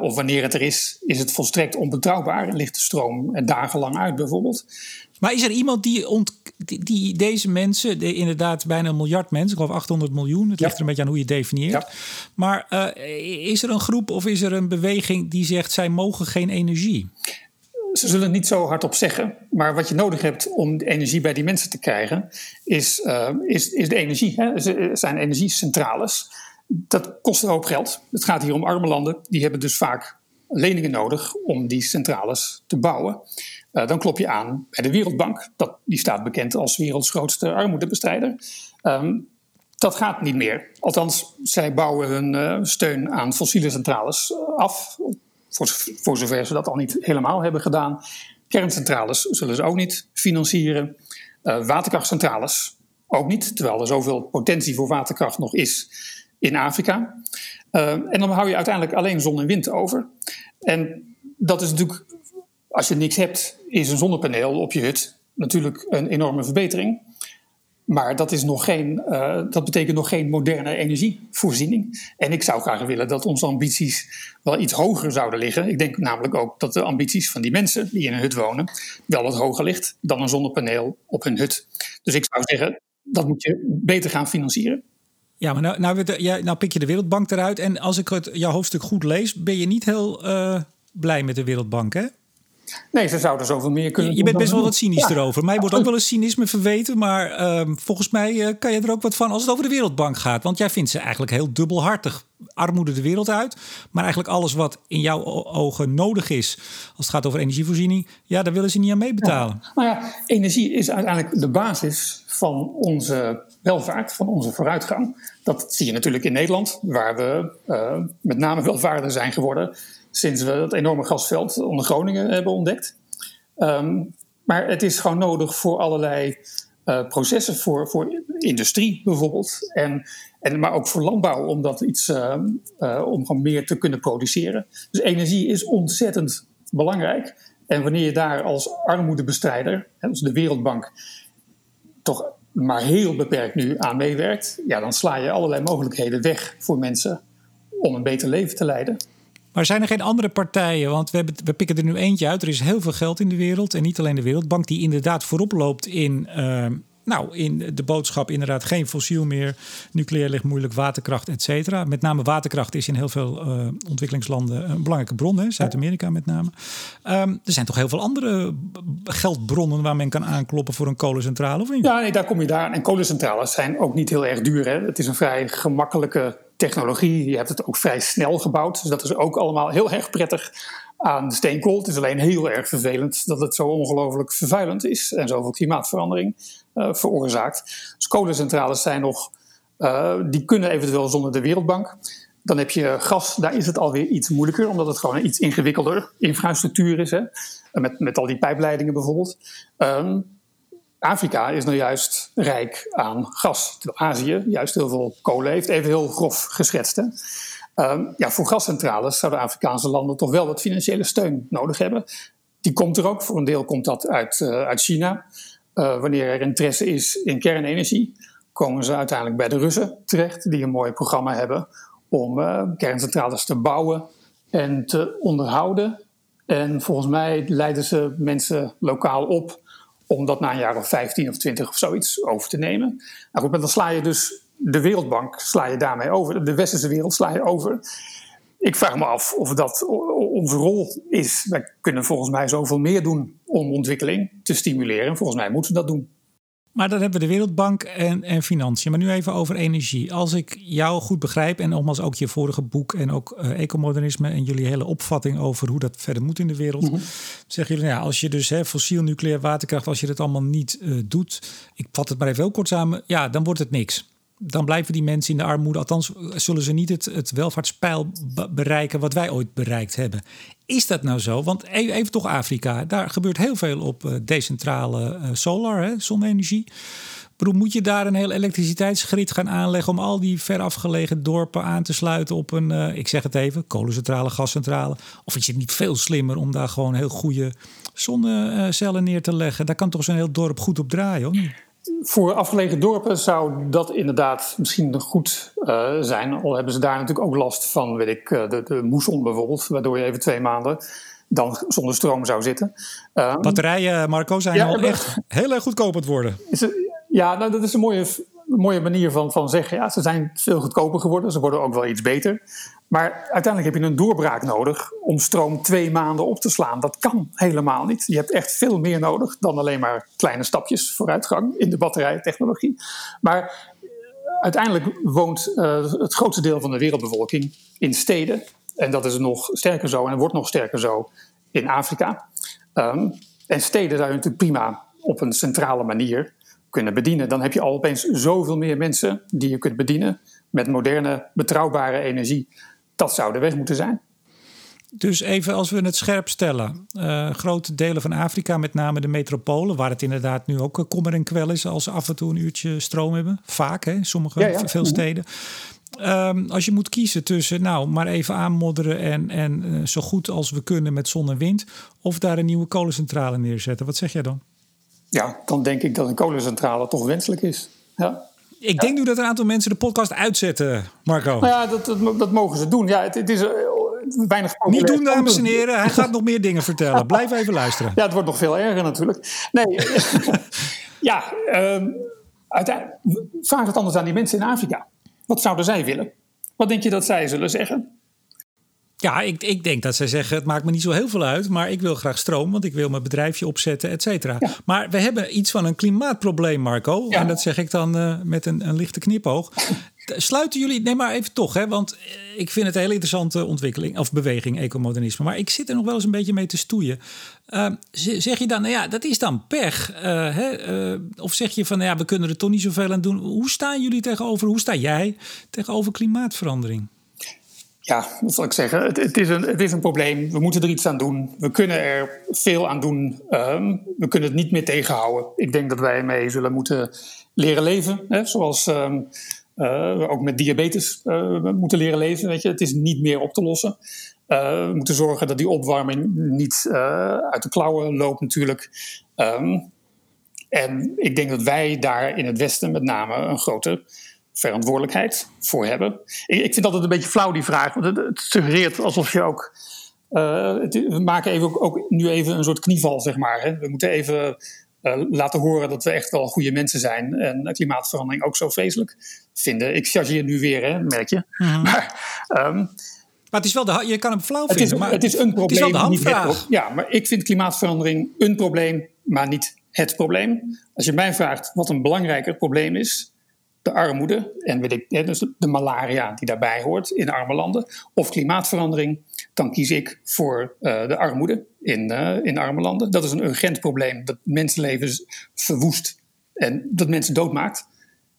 of wanneer het er is, is het volstrekt onbetrouwbaar en ligt de stroom dagenlang uit bijvoorbeeld. Maar is er iemand die, ont, die, die deze mensen, de, inderdaad bijna een miljard mensen, ik geloof 800 miljoen, het ligt er een beetje aan hoe je het definieert. Ja. Maar uh, is er een groep of is er een beweging die zegt zij mogen geen energie? Ze zullen het niet zo hardop zeggen, maar wat je nodig hebt om de energie bij die mensen te krijgen, is, uh, is, is de energie. Hè? Er zijn energiecentrales. Dat kost een hoop geld. Het gaat hier om arme landen, die hebben dus vaak leningen nodig om die centrales te bouwen. Uh, dan klop je aan bij de Wereldbank. Dat, die staat bekend als werelds grootste armoedebestrijder. Um, dat gaat niet meer. Althans, zij bouwen hun uh, steun aan fossiele centrales uh, af. Voor, voor, zover ze dat al niet helemaal hebben gedaan. Kerncentrales zullen ze ook niet financieren. waterkrachtcentrales ook niet. Terwijl er zoveel potentie voor waterkracht nog is in Afrika. en dan hou je uiteindelijk alleen zon en wind over. En dat is natuurlijk als je niks hebt, is een zonnepaneel op je hut natuurlijk een enorme verbetering. Maar dat, is nog geen, uh, dat betekent nog geen moderne energievoorziening. En ik zou graag willen dat onze ambities wel iets hoger zouden liggen. Ik denk namelijk ook dat de ambities van die mensen die in een hut wonen wel wat hoger ligt dan een zonnepaneel op hun hut. Dus ik zou zeggen, dat moet je beter gaan financieren. Ja, maar nou, nou, ja, nou pik je de Wereldbank eruit. En als ik het, jouw hoofdstuk goed lees, ben je niet heel uh, blij met de Wereldbank, hè? Nee, ze zouden zoveel meer kunnen Je, je bent best wel wat cynisch ja. erover. Mij wordt ook wel eens cynisme verweten. Maar um, volgens mij uh, kan je er ook wat van als het over de Wereldbank gaat. Want jij vindt ze eigenlijk heel dubbelhartig. Armoede de wereld uit. Maar eigenlijk alles wat in jouw ogen nodig is. als het gaat over energievoorziening. ja, daar willen ze niet aan meebetalen. Ja. Nou ja, energie is uiteindelijk de basis van onze welvaart, van onze vooruitgang. Dat zie je natuurlijk in Nederland, waar we uh, met name welvaarder zijn geworden sinds we het enorme gasveld onder Groningen hebben ontdekt. Um, maar het is gewoon nodig voor allerlei processen voor, voor industrie bijvoorbeeld. En, en, maar ook voor landbouw, om, dat iets, om gewoon meer te kunnen produceren. Dus energie is ontzettend belangrijk. En wanneer je daar als armoedebestrijder, dus de Wereldbank, toch maar heel beperkt nu aan meewerkt, ja, dan sla je allerlei mogelijkheden weg voor mensen om een beter leven te leiden. Maar zijn er geen andere partijen? Want we, hebben, we pikken er nu eentje uit. Er is heel veel geld in de wereld. En niet alleen de Wereldbank, die inderdaad voorop loopt in uh, nou, in de boodschap inderdaad geen fossiel meer. Nucleair ligt moeilijk, waterkracht, et cetera. Met name waterkracht is in heel veel uh, ontwikkelingslanden een belangrijke bron. Zuid-Amerika met name. Um, er zijn toch heel veel andere geldbronnen waar men kan aankloppen voor een kolencentrale? Of niet? Ja, nee, daar kom je daar. En kolencentrales zijn ook niet heel erg duur. Hè? Het is een vrij gemakkelijke technologie. Je hebt het ook vrij snel gebouwd. Dus dat is ook allemaal heel erg prettig aan steenkool. Het is alleen heel erg vervelend dat het zo ongelooflijk vervuilend is en zoveel klimaatverandering uh, veroorzaakt. Dus kolencentrales zijn nog, uh, die kunnen eventueel zonder de Wereldbank. Dan heb je gas, daar is het alweer iets moeilijker, omdat het gewoon een iets ingewikkelder infrastructuur is. Hè? Met, met al die pijpleidingen bijvoorbeeld. Um, Afrika is nou juist rijk aan gas. Terwijl Azië juist heel veel kolen heeft, even heel grof geschetst. Um, ja, voor gascentrales zouden Afrikaanse landen toch wel wat financiële steun nodig hebben. Die komt er ook. Voor een deel komt dat uit, uh, uit China. Uh, wanneer er interesse is in kernenergie, komen ze uiteindelijk bij de Russen terecht, die een mooi programma hebben om uh, kerncentrales te bouwen en te onderhouden. En volgens mij leiden ze mensen lokaal op om dat na een jaar of 15 of 20 of zoiets over te nemen. Nou goed, maar dan sla je dus de Wereldbank sla je daarmee over. De westerse wereld sla je over. Ik vraag me af of dat onze rol is. Wij kunnen volgens mij zoveel meer doen om ontwikkeling te stimuleren. Volgens mij moeten we dat doen. Maar dan hebben we de Wereldbank en, en financiën. Maar nu even over energie. Als ik jou goed begrijp, en nogmaals ook je vorige boek en ook uh, ecomodernisme en jullie hele opvatting over hoe dat verder moet in de wereld, mm -hmm. zeggen jullie, nou ja, als je dus hè, fossiel, nucleair, waterkracht, als je dat allemaal niet uh, doet, ik vat het maar even heel kort samen, ja, dan wordt het niks dan blijven die mensen in de armoede. Althans, zullen ze niet het, het welvaartspeil bereiken wat wij ooit bereikt hebben. Is dat nou zo? Want even, even toch Afrika. Daar gebeurt heel veel op uh, decentrale uh, solar, hè, zonne-energie. Bedoel, moet je daar een heel elektriciteitsgrid gaan aanleggen om al die verafgelegen dorpen aan te sluiten op een, uh, ik zeg het even, kolencentrale, gascentrale? Of is het niet veel slimmer om daar gewoon heel goede zonnecellen neer te leggen? Daar kan toch zo'n heel dorp goed op draaien, hoor? Voor afgelegen dorpen zou dat inderdaad misschien goed uh, zijn. Al hebben ze daar natuurlijk ook last van, weet ik, de, de moesson bijvoorbeeld, waardoor je even twee maanden dan zonder stroom zou zitten. Uh, Batterijen, Marco, zijn ja, al echt heel erg goedkoop aan het worden. Is ja, nou, dat is een mooie, mooie manier van, van zeggen. Ja, ze zijn veel goedkoper geworden, ze worden ook wel iets beter. Maar uiteindelijk heb je een doorbraak nodig om stroom twee maanden op te slaan. Dat kan helemaal niet. Je hebt echt veel meer nodig dan alleen maar kleine stapjes vooruitgang in de batterijtechnologie. Maar eh, uiteindelijk woont uh, het grootste deel van de wereldbevolking in steden. En dat is nog sterker zo en wordt nog sterker zo in Afrika. Um, en steden je natuurlijk prima op een centrale manier kunnen bedienen. Dan heb je al opeens zoveel meer mensen die je kunt bedienen met moderne, betrouwbare energie. Dat zou de weg moeten zijn. Dus even als we het scherp stellen. Uh, grote delen van Afrika, met name de metropolen, waar het inderdaad nu ook kommer en kwel is als ze af en toe een uurtje stroom hebben. Vaak, hè? Sommige, ja, ja. veel steden. Um, als je moet kiezen tussen, nou, maar even aanmodderen en, en uh, zo goed als we kunnen met zon en wind, of daar een nieuwe kolencentrale neerzetten. Wat zeg jij dan? Ja, dan denk ik dat een kolencentrale toch wenselijk is. Ja. Ik denk nu dat een aantal mensen de podcast uitzetten, Marco. Nou ja, dat, dat, dat mogen ze doen. Ja, het, het is uh, weinig Niet doen, dames en heren. Hij gaat nog meer dingen vertellen. Blijf even luisteren. Ja, het wordt nog veel erger natuurlijk. Nee, ja, um, uiteindelijk, vraag het anders aan die mensen in Afrika. Wat zouden zij willen? Wat denk je dat zij zullen zeggen? Ja, ik, ik denk dat zij zeggen: het maakt me niet zo heel veel uit, maar ik wil graag stroom, want ik wil mijn bedrijfje opzetten, et cetera. Ja. Maar we hebben iets van een klimaatprobleem, Marco. Ja. En dat zeg ik dan uh, met een, een lichte knipoog. Sluiten jullie, nee, maar even toch, hè, want eh, ik vind het een hele interessante ontwikkeling of beweging, ecomodernisme. Maar ik zit er nog wel eens een beetje mee te stoeien. Uh, zeg je dan, nou ja, dat is dan pech? Uh, hè? Uh, of zeg je van, nou ja, we kunnen er toch niet zoveel aan doen? Hoe staan jullie tegenover, hoe sta jij tegenover klimaatverandering? Ja, wat zal ik zeggen? Het, het, is een, het is een probleem. We moeten er iets aan doen. We kunnen er veel aan doen. Ehm, we kunnen het niet meer tegenhouden. Ik denk dat wij ermee zullen moeten leren leven. Hè? Zoals ehm, uh, we ook met diabetes uh, moeten leren leven. Weet je. Het is niet meer op te lossen. Uh, we moeten zorgen dat die opwarming niet uit de klauwen loopt, natuurlijk. Um, en ik denk dat wij daar in het Westen met name een grote verantwoordelijkheid voor hebben. Ik, ik vind altijd een beetje flauw die vraag, want het, het suggereert alsof je ook. Het, we maken even ook, ook, nu even een soort knieval, zeg maar. Hè. We moeten even uh, laten horen dat we echt wel goede mensen zijn. En klimaatverandering ook zo vreselijk vinden. Ik chargeer nu weer, hè, merk je. Mhm. Maar, um, maar het is wel de, je kan hem flauw het vinden. Is, maar het is een probleem. Het is wel de handvraag. ja, maar ik vind klimaatverandering een probleem, maar niet het probleem. Als je mij vraagt wat een belangrijker probleem is, de armoede en weet ik, dus de malaria die daarbij hoort in arme landen, of klimaatverandering, dan kies ik voor uh, de armoede in, uh, in arme landen. Dat is een urgent probleem dat mensenlevens verwoest en dat mensen doodmaakt.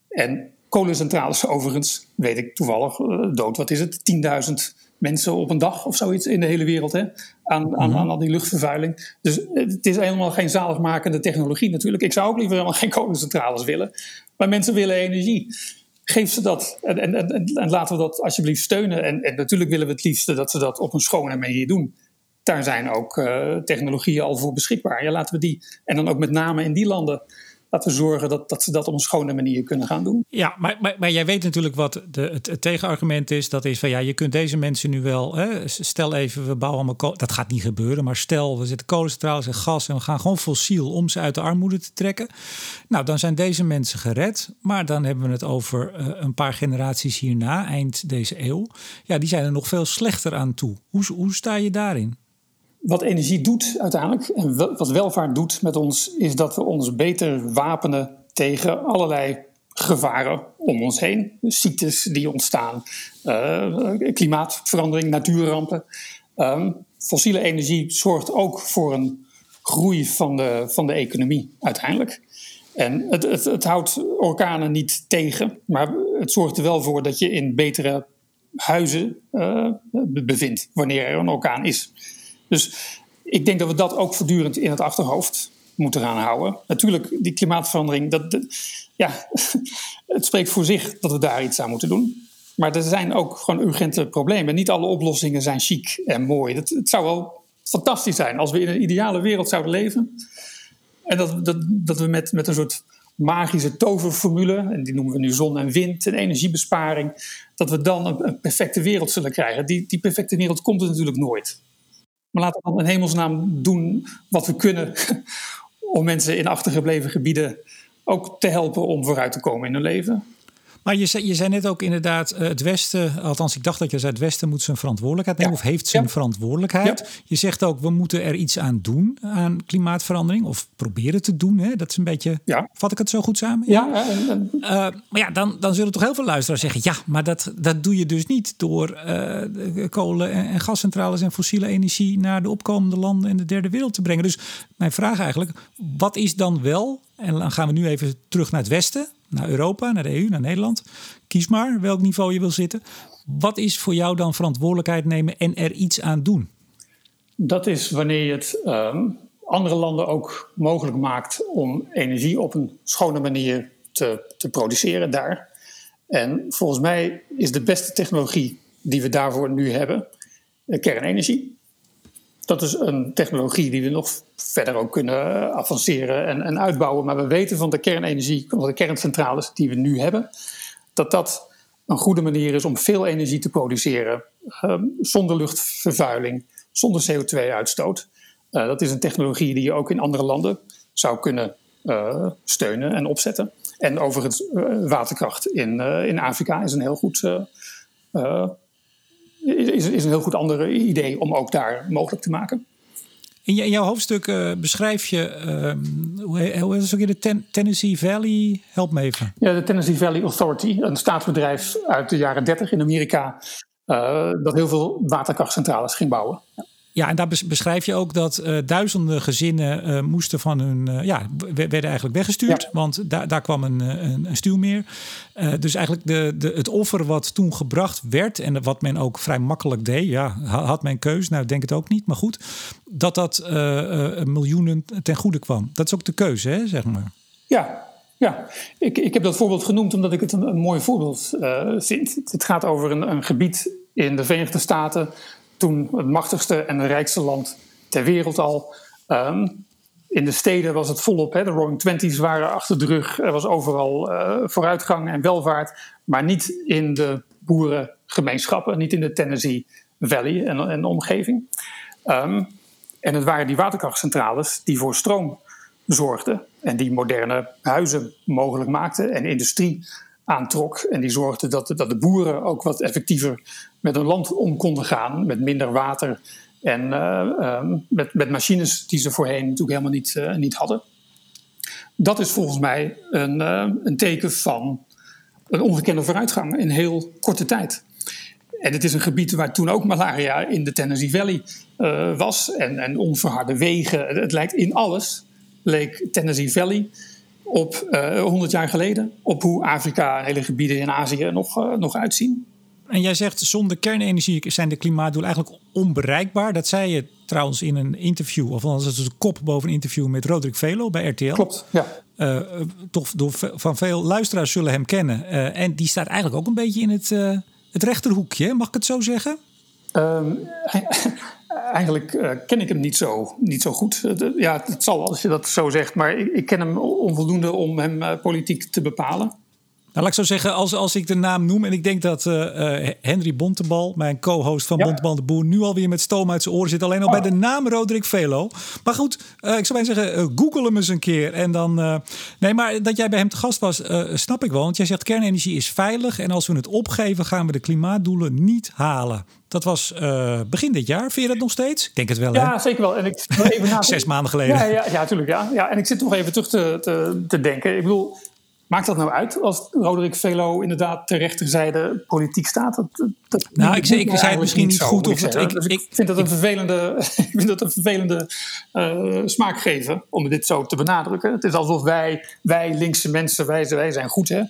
En kolencentrales overigens, weet ik toevallig, uh, dood, wat is het, 10.000 mensen op een dag of zoiets in de hele wereld hè? Aan, aan, aan al die luchtvervuiling. Dus het is helemaal geen zaligmakende technologie natuurlijk. Ik zou ook liever helemaal geen kolencentrales willen. Maar mensen willen energie. Geef ze dat. En, en, en, en laten we dat alsjeblieft steunen. En, en, natuurlijk willen we het liefste dat ze dat op een schone manier doen. Daar zijn ook uh, technologieën al voor beschikbaar. Ja, laten we die. En dan ook met name in die landen laten zorgen dat, dat ze dat op een schone manier kunnen gaan doen. Ja, maar, maar, maar jij weet natuurlijk wat de, het, tegenargument is. Dat is van ja, je kunt deze mensen nu wel. Hè, stel even, we bouwen allemaal. Dat gaat niet gebeuren. Maar stel, we zetten kolencentrales en gas. En we gaan gewoon fossiel om ze uit de armoede te trekken. Nou, dan zijn deze mensen gered. Maar dan hebben we het over uh, een paar generaties hierna, eind deze eeuw. Ja, die zijn er nog veel slechter aan toe. Hoe, hoe sta je daarin? Wat energie doet uiteindelijk, en wat welvaart doet met ons, is dat we ons beter wapenen tegen allerlei gevaren om ons heen. Ziektes die ontstaan, uh, klimaatverandering, natuurrampen. Um, fossiele energie zorgt ook voor een groei van de, van de economie uiteindelijk. En het, het, het houdt orkanen niet tegen, maar het zorgt er wel voor dat je in betere huizen uh, bevindt wanneer er een orkaan is. Dus ik denk dat we dat ook voortdurend in het achterhoofd moeten gaan houden. Natuurlijk, die klimaatverandering, dat, ja, het spreekt voor zich dat we daar iets aan moeten doen. Maar er zijn ook gewoon urgente problemen. Niet alle oplossingen zijn chic en mooi. Dat, het zou wel fantastisch zijn als we in een ideale wereld zouden leven. En dat, dat, dat we met, met een soort magische toverformule, en die noemen we nu zon en wind en energiebesparing, dat we dan een, een perfecte wereld zullen krijgen. Die, die perfecte wereld komt er natuurlijk nooit. Maar laten we dan in hemelsnaam doen wat we kunnen om mensen in achtergebleven gebieden ook te helpen om vooruit te komen in hun leven. Maar je zei, je zei net ook inderdaad, uh, het Westen, althans ik dacht dat je zei, het Westen moet zijn verantwoordelijkheid nemen ja. of heeft zijn ja. verantwoordelijkheid. Ja. Je zegt ook, we moeten er iets aan doen aan klimaatverandering of proberen te doen. Hè? Dat is een beetje, vat ik het zo goed samen? Ja. En, en... Uh, maar ja, dan, dan zullen toch heel veel luisteraars zeggen, ja, maar dat, dat doe je dus niet door uh, kolen en, en gascentrales en fossiele energie naar de opkomende landen in de derde wereld te brengen. Dus mijn vraag eigenlijk, wat is dan wel, en dan gaan we nu even terug naar het Westen, naar Europa, naar de EU, naar Nederland. Kies maar welk niveau je wil zitten. Wat is voor jou dan verantwoordelijkheid nemen en er iets aan doen? Dat is wanneer je het um, andere landen ook mogelijk maakt om energie op een schone manier te, te produceren daar. En volgens mij is de beste technologie die we daarvoor nu hebben kernenergie. Dat is een technologie die we nog verder ook kunnen avanceren en, en uitbouwen. Maar we weten van de kernenergie, van de kerncentrales die we nu hebben, dat dat een goede manier is om veel energie te produceren um, zonder luchtvervuiling, zonder CO2-uitstoot. Uh, dat is een technologie die je ook in andere landen zou kunnen uh, steunen en opzetten. En overigens, uh, waterkracht in, in Afrika is een heel goed is, is een heel goed ander idee om ook daar mogelijk te maken. In, jouw hoofdstuk uh, beschrijf je, um, hoe, hoe is het ook in de Ten, Tennessee Valley? Help me even. Ja, de Tennessee Valley Authority, een staatsbedrijf uit de jaren 30 in Amerika, uh, dat heel veel waterkrachtcentrales ging bouwen. Ja. Ja, en daar beschrijf je ook dat uh, duizenden gezinnen uh, moesten van hun, uh, ja, werden eigenlijk weggestuurd, want daar, daar kwam een, een, een stuwmeer. dus eigenlijk de, de, het offer wat toen gebracht werd en wat men ook vrij makkelijk deed, ja, had men keus, nou denk het ook niet, maar goed, dat dat miljoenen ten goede kwam. Dat is ook de keuze, hè, zeg maar. Ja, ja, ik, ik heb dat voorbeeld genoemd omdat ik het een, een mooi voorbeeld vind. Het gaat over een, een gebied in de Verenigde Staten toen het machtigste en rijkste land ter wereld al. Ehm, in de steden was het volop. Hè? De Roaring Twenties waren achter de rug. Er was overal uh, vooruitgang en welvaart. Maar niet in de boerengemeenschappen. Niet in de Tennessee Valley en, de omgeving. Um, en het waren die waterkrachtcentrales die voor stroom zorgden. En die moderne huizen mogelijk maakten. En industrie aantrok. En die zorgde dat, dat de boeren ook wat effectiever met hun land om konden gaan. Met minder water en uh, met, met machines die ze voorheen natuurlijk helemaal niet, uh, niet hadden. Dat is volgens mij een, een teken van een ongekende vooruitgang in heel korte tijd. En het is een gebied waar toen ook malaria in de Tennessee Valley was. En, en onverharde wegen. Het lijkt in alles, leek Tennessee Valley op uh, eh, 100 jaar geleden. Op hoe Afrika en hele gebieden in Azië nog, nog uitzien. En jij zegt zonder kernenergie zijn de klimaatdoelen eigenlijk onbereikbaar. Dat zei je trouwens in een interview, of anders is het een kop boven een interview met Roderick Velo bij RTL. Klopt, ja. Uh, toch door, van veel luisteraars zullen hem kennen. en die staat eigenlijk ook een beetje in het, het rechterhoekje, mag ik het zo zeggen? Um, Eigenlijk uh, ken ik hem niet zo, niet zo goed. Uh, ja, het zal als je dat zo zegt, maar ik, ik ken hem onvoldoende om hem uh, politiek te bepalen. Nou, laat ik zo zeggen, als, als ik de naam noem... en ik denk dat Henry Bontebal, mijn co-host van ja. Bontebal de Boer... nu alweer met stoom uit zijn oren zit. Alleen al oh. bij de naam Roderick Velo. Maar goed, ik zou bijna zeggen, google hem eens een keer. En dan, nee, maar dat jij bij hem te gast was, snap ik wel. Want jij zegt kernenergie is veilig... en als we het opgeven, gaan we de klimaatdoelen niet halen. Dat was uh, begin dit jaar. Vind je dat nog steeds? Ik denk het wel. Ja, zeker wel. En ik even na Zes maanden geleden. Ja, ja, ja, natuurlijk. Ja. Ja, en ik zit nog even terug te, te, te denken. Ik bedoel, Maakt dat nou uit als Roderick Velo inderdaad ter rechterzijde politiek staat? Dat, dat nou, ik, ik zei het misschien niet goed. Of het, ik, dus ik, vind dat een vervelende, ik vind dat een vervelende uh, smaak geven om dit zo te benadrukken. Het is alsof wij, wij linkse mensen, wij, wij zijn goed. Hè?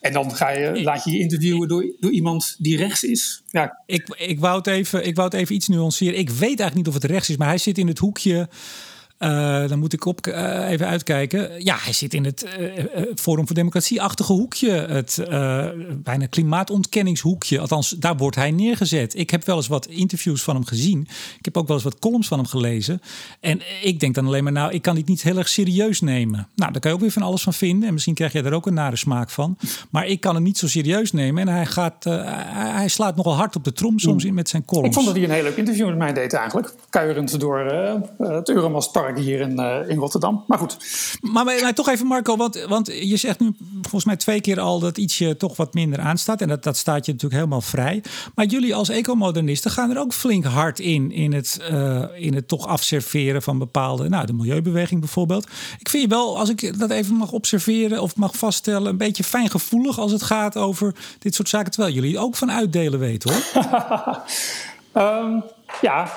En dan ga je, laat je je interviewen door, door iemand die rechts is. Ja. Ik, ik, wou het even, ik wou het even iets nuanceren. Ik weet eigenlijk niet of het rechts is, maar hij zit in het hoekje uh, dan moet ik op, uh, even uitkijken. Ja, hij zit in het uh, Forum voor Democratie-achtige hoekje. Het bijna klimaatontkenningshoekje. Althans, daar wordt hij neergezet. Ik heb wel eens wat interviews van hem gezien. Ik heb ook wel eens wat columns van hem gelezen. En ik denk dan alleen maar, nou, ik kan dit niet heel erg serieus nemen. Nou, daar kan je ook weer van alles van vinden. En misschien krijg je daar ook een nare smaak van. Maar ik kan het niet zo serieus nemen. En hij, gaat, hij slaat nogal hard op de trom soms in met zijn columns. Ik vond dat hij een heel leuk interview met mij deed eigenlijk. Kuierend door het Hier in, uh, in Rotterdam. Maar goed. Maar, maar, toch even Marco, want, want je zegt nu volgens mij twee keer al dat ietsje toch wat minder aanstaat. En dat, dat staat je natuurlijk helemaal vrij. Maar jullie als ecomodernisten gaan er ook flink hard in, in het, uh, in het toch afserveren van bepaalde, nou de milieubeweging bijvoorbeeld. Ik vind je wel, als ik dat even mag observeren of mag vaststellen, een beetje fijngevoelig als het gaat over dit soort zaken. Terwijl jullie ook van uitdelen weten hoor. um, ja,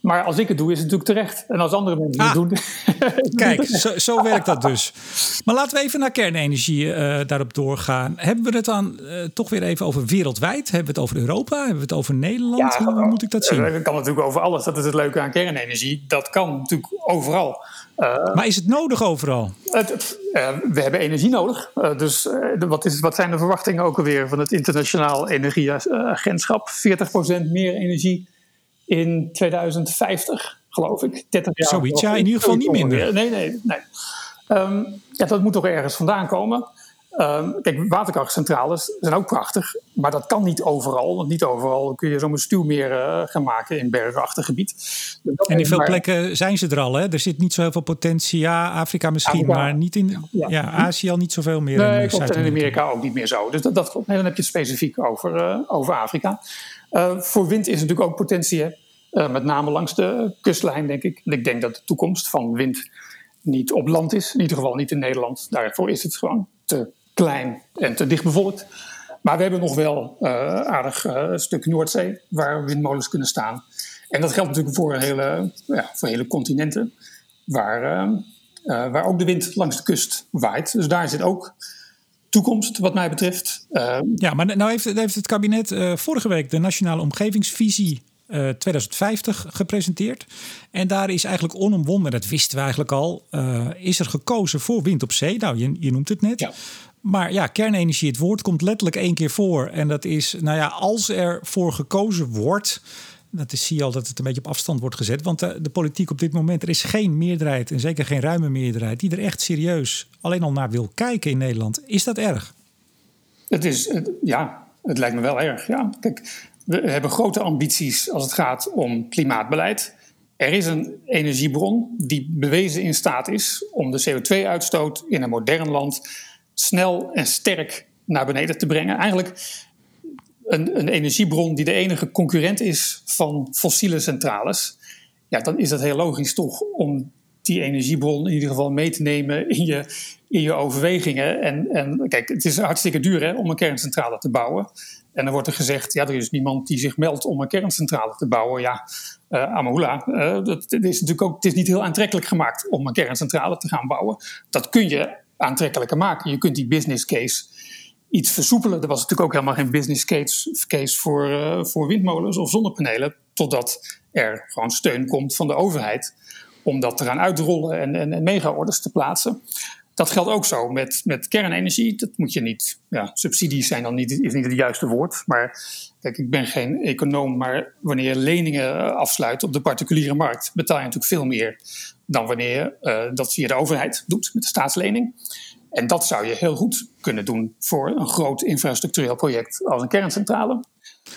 maar als ik het doe, is het natuurlijk terecht. En als andere mensen het ah. doen. Kijk, zo, zo, werkt dat dus. Maar laten we even naar kernenergie uh, daarop doorgaan. Hebben we het dan uh, toch weer even over wereldwijd? Hebben we het over Europa? Hebben we het over Nederland? Ja, Hoe, moet ik dat zien? Het kan natuurlijk over alles. Dat is het leuke aan kernenergie. Dat kan natuurlijk overal. Maar is het nodig overal? Het, we hebben energie nodig. dus wat, is, wat zijn de verwachtingen ook alweer van het Internationaal Energieagentschap? 40% meer energie in 2050, geloof ik. 30 jaar. Zoiets, ja, in ieder geval niet minder. Nee, nee, nee. Um, ja, dat moet toch ergens vandaan komen. Um, kijk, waterkrachtcentrales zijn ook prachtig, maar dat kan niet overal. Want niet overal kun je zo'n stuwmeer uh, gaan maken in bergachtig gebied. Dus en in veel plekken zijn ze er al. Hè? Er zit niet zo heel veel potentie. Ja, Afrika misschien, maar niet in ja. ja. Azië al niet zoveel meer. Nee, in, klopt, en in Amerika ook niet meer zo. Dus dat, dat klopt. Nee, dan heb je het specifiek over, uh, over Afrika. Uh, voor wind is natuurlijk ook potentie. Hè? Uh, met name langs de kustlijn, denk ik. Ik denk dat de toekomst van wind niet op land is. In ieder geval niet in Nederland. Daarvoor is het gewoon te klein en te dicht bevolkt. Maar we hebben nog wel uh, aardig stuk Noordzee waar windmolens kunnen staan. En dat geldt natuurlijk voor hele, ja, voor hele continenten, waar, waar ook de wind langs de kust waait. Dus daar zit ook toekomst, wat mij betreft. ja, maar nou heeft, heeft het kabinet uh, vorige week de Nationale Omgevingsvisie 2050 gepresenteerd. En daar is eigenlijk onomwonden, dat wisten we eigenlijk al, is er gekozen voor wind op zee. Nou, je, je noemt het net. Ja. Maar ja, kernenergie, het woord komt letterlijk één keer voor. En dat is, nou ja, als er voor gekozen wordt. Dat is, zie je al dat het een beetje op afstand wordt gezet. Want de, de, politiek op dit moment, er is geen meerderheid, en zeker geen ruime meerderheid, die er echt serieus alleen al naar wil kijken in Nederland. Is dat erg? Het is, ja, het lijkt me wel erg. Ja. Kijk, we hebben grote ambities als het gaat om klimaatbeleid. Er is een energiebron die bewezen in staat is om de CO2-uitstoot in een modern land snel en sterk naar beneden te brengen. Eigenlijk een, een, energiebron die de enige concurrent is van fossiele centrales. Ja, dan is dat heel logisch toch om die energiebron in ieder geval mee te nemen in je, in je overwegingen. En, en kijk, het is hartstikke duur hè, om een kerncentrale te bouwen. En dan wordt er gezegd, ja, er is niemand die zich meldt om een kerncentrale te bouwen. Ja, uh, Amahula, uh, dat, het is natuurlijk ook, het is niet heel aantrekkelijk gemaakt om een kerncentrale te gaan bouwen. Dat kun je aantrekkelijker maken. Je kunt die business case iets versoepelen. Er was natuurlijk ook helemaal geen business case, voor, uh, voor windmolens of zonnepanelen, totdat er gewoon steun komt van de overheid om dat te gaan uitrollen en, en, en mega-orders te plaatsen. Dat geldt ook zo met, met kernenergie. Dat moet je niet. Ja, subsidies zijn dan niet, is niet het juiste woord. Maar kijk, ik ben geen econoom. Maar wanneer je leningen afsluit op de particuliere markt, betaal je natuurlijk veel meer dan wanneer je uh, dat via de overheid doet met de staatslening. En dat zou je heel goed kunnen doen voor een groot infrastructureel project als een kerncentrale.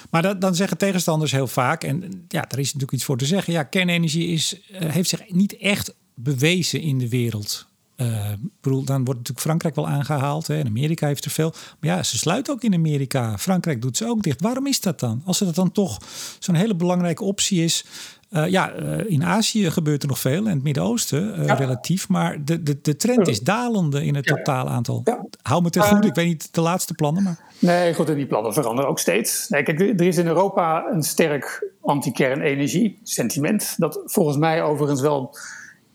Maar dat, dan zeggen tegenstanders heel vaak, en ja, er is natuurlijk iets voor te zeggen. Ja, kernenergie is, uh, heeft zich niet echt bewezen in de wereld. Uh, bedoel, dan wordt natuurlijk Frankrijk wel aangehaald. Hè, en Amerika heeft er veel. Maar ja, ze sluiten ook in Amerika. Frankrijk doet ze ook dicht. Waarom is dat dan? Als het dan toch zo'n hele belangrijke optie is. Uh, ja, uh, in Azië gebeurt er nog veel. En het Midden-Oosten ja. relatief. Maar de, de, de trend is dalende in het ja. totaal aantal. Ja. Hou me ten goede. Ik weet niet de laatste plannen. Maar... Nee, goed. En die plannen veranderen ook steeds. Nee, kijk, er is in Europa een sterk anti-kernenergie sentiment. Dat volgens mij overigens wel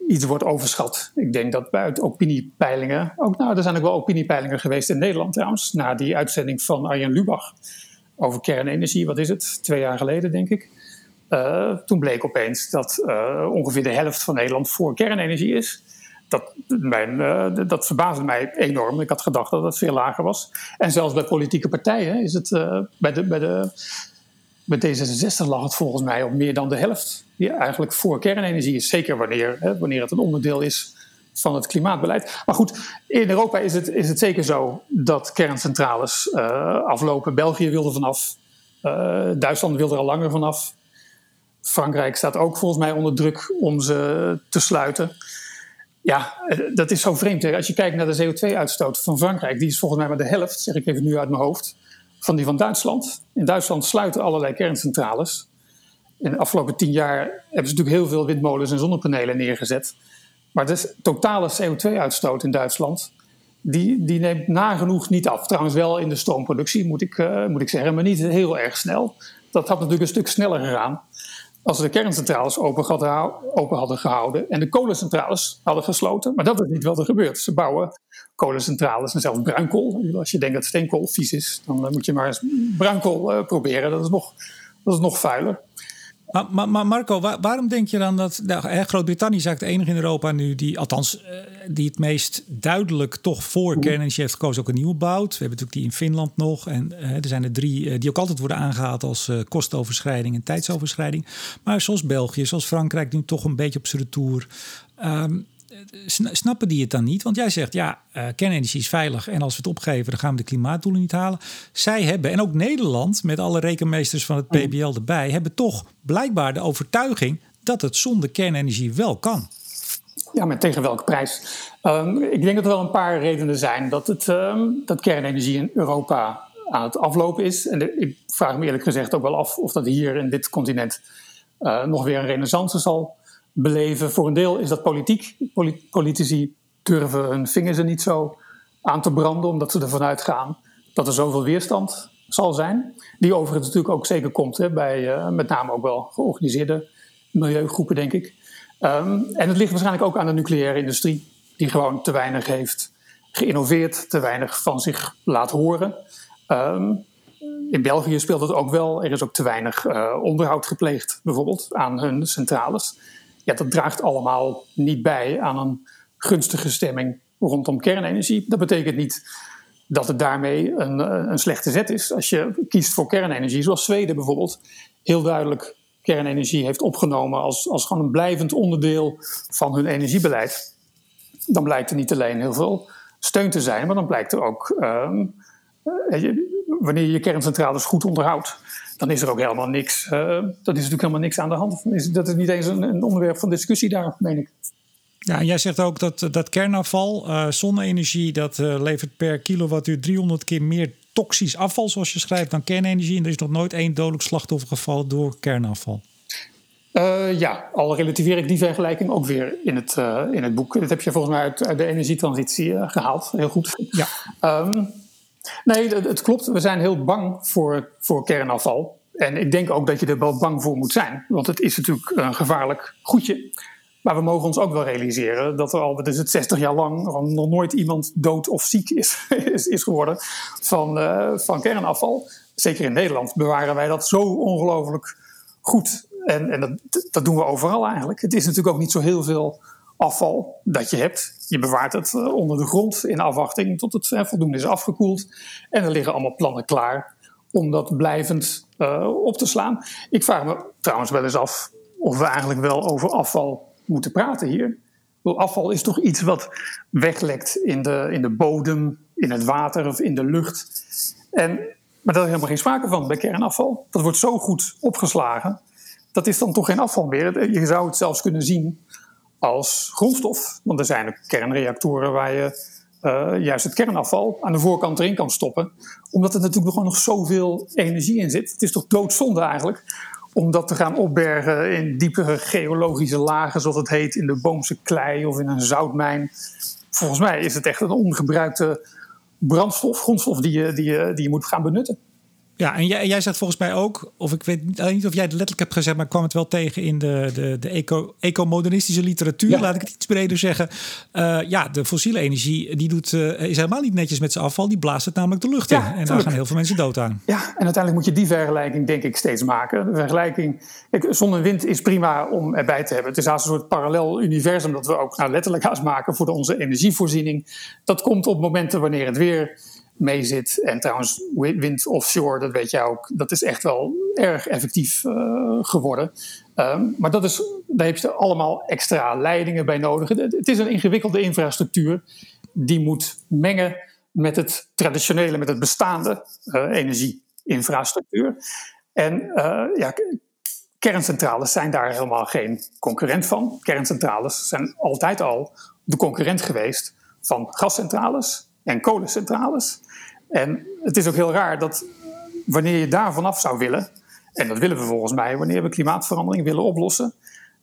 iets wordt overschat. Ik denk dat uit opiniepeilingen, ook nou, er zijn ook wel opiniepeilingen geweest in Nederland trouwens, na die uitzending van Arjen Lubach over kernenergie, wat is het, twee jaar geleden denk ik. Uh, toen bleek opeens dat uh, ongeveer de helft van Nederland voor kernenergie is. Dat, mijn, uh, dat verbaasde mij enorm. Ik had gedacht dat het veel lager was. En zelfs bij politieke partijen is het bij de, bij de met D66 lag het volgens mij op meer dan de helft. Die eigenlijk voor kernenergie is. Zeker wanneer, hè, wanneer het een onderdeel is van het klimaatbeleid. Maar goed, in Europa is het, is het zeker zo dat kerncentrales aflopen. België wil er vanaf. Duitsland wil er al langer vanaf. Frankrijk staat ook volgens mij onder druk om ze te sluiten. Ja, eh, dat is zo vreemd. Hè? Als je kijkt naar de CO2-uitstoot van Frankrijk, die is volgens mij maar de helft, zeg ik even nu uit mijn hoofd van die van Duitsland. In Duitsland sluiten allerlei kerncentrales. In de afgelopen tien jaar hebben ze natuurlijk heel veel windmolens en zonnepanelen neergezet. Maar de totale CO2-uitstoot in Duitsland, die, die neemt nagenoeg niet af. Trouwens wel in de stroomproductie, moet ik, uh, moet ik zeggen, maar niet heel erg snel. Dat had natuurlijk een stuk sneller gegaan als ze de kerncentrales open hadden, gehouden en de kolencentrales hadden gesloten. Maar dat is niet wat er gebeurt. Ze bouwen kolencentrales en zelfs bruinkool. Als je denkt dat steenkool vies is, dan moet je maar eens bruinkool uh, proberen. Dat is nog, dat is nog vuiler. Maar, maar, Marco, waarom denk je dan dat nou, Groot-Brittannië is eigenlijk de enige in Europa nu die, althans, uh, die het meest duidelijk toch voor kernenergie heeft gekozen, ook een nieuwe bouwt? We hebben natuurlijk die in Finland nog. En uh, er zijn er drie die ook altijd worden aangehaald als kostoverschrijding en tijdsoverschrijding. Maar zoals België, zoals Frankrijk, nu toch een beetje op zijn retour. Um, snappen die het dan niet? Want jij zegt, ja, uh, kernenergie is veilig en als we het opgeven, dan gaan we de klimaatdoelen niet halen. Zij hebben, en ook Nederland, met alle rekenmeesters van het PBL erbij, hebben toch blijkbaar de overtuiging dat het zonder kernenergie wel kan. Ja, maar tegen welke prijs? Um, ik denk dat er wel een paar redenen zijn dat, het, um, dat kernenergie in Europa aan het aflopen is. En de, ik vraag me eerlijk gezegd ook wel af of dat hier in dit continent uh, nog weer een renaissance zal beleven. Voor een deel is dat politiek. Politici durven hun vingers er niet zo aan te branden, omdat ze ervan uitgaan dat er zoveel weerstand zal zijn. Die overigens natuurlijk ook zeker komt hè, bij uh, met name ook wel georganiseerde milieugroepen, denk ik. Um, en het ligt waarschijnlijk ook aan de nucleaire industrie, die gewoon te weinig heeft geïnnoveerd, te weinig van zich laat horen. Um, in België speelt het ook wel. Er is ook te weinig uh, onderhoud gepleegd, bijvoorbeeld, aan hun centrales. Ja, dat draagt allemaal niet bij aan een gunstige stemming rondom kernenergie. Dat betekent niet dat het daarmee een, een slechte zet is. Als je kiest voor kernenergie, zoals Zweden bijvoorbeeld, heel duidelijk kernenergie heeft opgenomen als, als gewoon een blijvend onderdeel van hun energiebeleid, dan blijkt er niet alleen heel veel steun te zijn, maar dan blijkt er ook, uh, wanneer je je kerncentrales goed onderhoudt, dan is er ook helemaal niks, uh, dat is natuurlijk helemaal niks aan de hand. Dat is niet eens een, een onderwerp van discussie daar, meen ik. Ja, en jij zegt ook dat, dat kernafval, uh, zonne-energie, dat uh, levert per kilowattuur 300 keer meer toxisch afval, zoals je schrijft, dan kernenergie. En er is nog nooit één dodelijk slachtoffer gevallen door kernafval. Uh, ja, al relativeer ik die vergelijking ook weer in het, in het boek. Dat heb je volgens mij uit, uit de energietransitie gehaald. Heel goed. Ja. Um, nee, het, klopt. We zijn heel bang voor, voor kernafval. En ik denk ook dat je er wel bang voor moet zijn. Want het is natuurlijk een gevaarlijk goedje. Maar we mogen ons ook wel realiseren dat er al, dus het 60 jaar lang, nog nooit iemand dood of ziek is, is, is geworden van, uh, van kernafval. Zeker in Nederland bewaren wij dat zo ongelooflijk goed. En, en dat, dat doen we overal eigenlijk. Het is natuurlijk ook niet zo heel veel afval dat je hebt. Je bewaart het uh, onder de grond in afwachting tot het uh, voldoende is afgekoeld. En er liggen allemaal plannen klaar om dat blijvend op te slaan. Ik vraag me trouwens wel eens af of we eigenlijk wel over afval moeten praten hier. Afval is toch iets wat weglekt in de, in de bodem, in het water of in de lucht. En, maar daar is helemaal geen sprake van bij kernafval. Dat wordt zo goed opgeslagen. Dat is dan toch geen afval meer. Je zou het zelfs kunnen zien als grondstof. Want er zijn kernreactoren waar je uh, juist het kernafval aan de voorkant erin kan stoppen. Omdat er natuurlijk gewoon nog zoveel energie in zit. Het is toch doodzonde eigenlijk om dat te gaan opbergen in diepere geologische lagen, zoals het heet, in de Boomse klei of in een zoutmijn. Volgens mij is het echt een ongebruikte brandstof, grondstof die je, die je, die je moet gaan benutten. Ja, en jij, jij zegt volgens mij ook, of ik weet niet of jij het letterlijk hebt gezegd, maar ik kwam het wel tegen in de, de, de eco, ecomodernistische literatuur, laat ik het iets breder zeggen. Uh, ja, de fossiele energie die doet, uh, is helemaal niet netjes met zijn afval, die blaast het namelijk de lucht in. en daar gaan heel veel mensen dood aan. Ja, en uiteindelijk moet je die vergelijking denk ik steeds maken. De vergelijking, kijk, zon en wind is prima om erbij te hebben. Het is als een soort parallel universum dat we ook nou, letterlijk gaan maken voor onze energievoorziening. Dat komt op momenten wanneer het weer mee zit. En trouwens, wind offshore, dat weet jij ook, dat is echt wel erg effectief uh, geworden. Um, maar dat is, daar heb je allemaal extra leidingen bij nodig. Het is een ingewikkelde infrastructuur die moet mengen met het traditionele, met het bestaande uh, energieinfrastructuur. En uh, ja, kerncentrales zijn daar helemaal geen concurrent van. Kerncentrales zijn altijd al de concurrent geweest van gascentrales en kolencentrales. En het is ook heel raar dat wanneer je daar vanaf zou willen, en dat willen we volgens mij wanneer we klimaatverandering willen oplossen,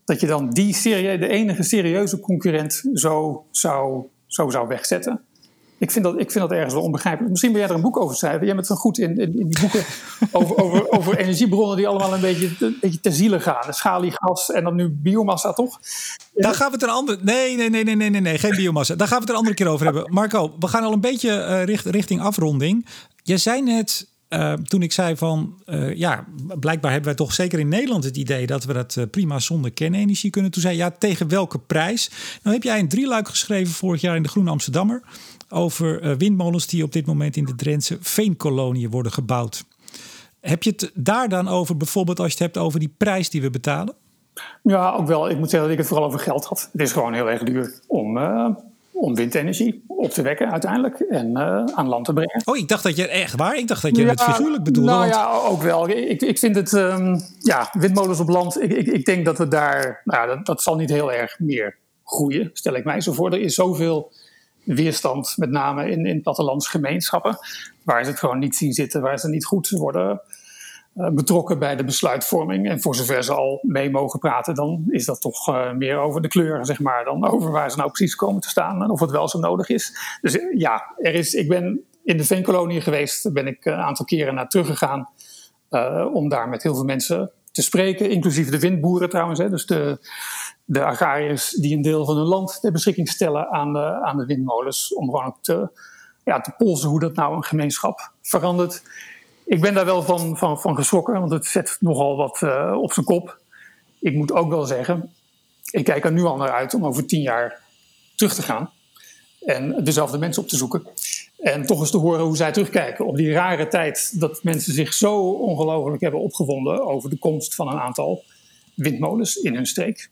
dat je dan die serie, de enige serieuze concurrent zo zou, zo zou wegzetten. Ik vind, dat, ik vind dat ergens wel onbegrijpelijk. Misschien wil jij er een boek over schrijven. Jij bent dan goed in, in, in die boeken over, over, over energiebronnen die allemaal een beetje, een beetje ter ziele gaan. Schaliegas en dan nu biomassa, toch? Daar gaan we het een andere. Nee, nee, nee, nee, nee, nee, nee, geen biomassa. Daar gaan we het een andere keer over hebben. Marco, we gaan al een beetje uh, richt, richting afronding. Jij zei net. Uh, toen ik zei van, uh, ja, blijkbaar hebben wij toch zeker in Nederland het idee dat we dat prima zonder kernenergie kunnen. Toen zei ja, tegen welke prijs? Nou heb jij een drieluik geschreven vorig jaar in de Groene Amsterdammer over windmolens die op dit moment in de Drentse veenkoloniën worden gebouwd. Heb je het daar dan over, bijvoorbeeld als je het hebt over die prijs die we betalen? Ja, ook wel. Ik moet zeggen dat ik het vooral over geld had. Het is gewoon heel erg duur om, om windenergie op te wekken uiteindelijk en uh, aan land te brengen. Oh, ik dacht dat je echt waar? Ik dacht dat je ja, het figuurlijk bedoelde. Nou want... ja, ook wel. Ik, ik vind het, um, ja, windmolens op land. Ik, ik, ik denk dat we daar, nou, dat, dat zal niet heel erg meer groeien, stel ik mij zo voor. Er is zoveel weerstand, met name in, in plattelandsgemeenschappen, waar ze het gewoon niet zien zitten, waar ze niet goed worden betrokken bij de besluitvorming. En voor zover ze al mee mogen praten, dan is dat toch uh, meer over de kleur, zeg maar, dan over waar ze nou precies komen te staan en of het wel zo nodig is. Dus uh, ja, er is, ik ben in de veenkolonie geweest. Ben ik een aantal keren naar teruggegaan. Om daar met heel veel mensen te spreken. Inclusief de windboeren trouwens. Hè. Dus de, de agrariërs die een deel van hun land ter beschikking stellen aan de, aan de windmolens. Om gewoon te, ja, te polsen hoe dat nou een gemeenschap verandert. Ik ben daar wel van, van, van geschrokken, want het zet nogal wat uh, op zijn kop. Ik moet ook wel zeggen, ik kijk er nu al naar uit om over tien jaar terug te gaan. En dezelfde mensen op te zoeken. En toch eens te horen hoe zij terugkijken op die rare tijd dat mensen zich zo ongelooflijk hebben opgewonden over de komst van een aantal windmolens in hun streek.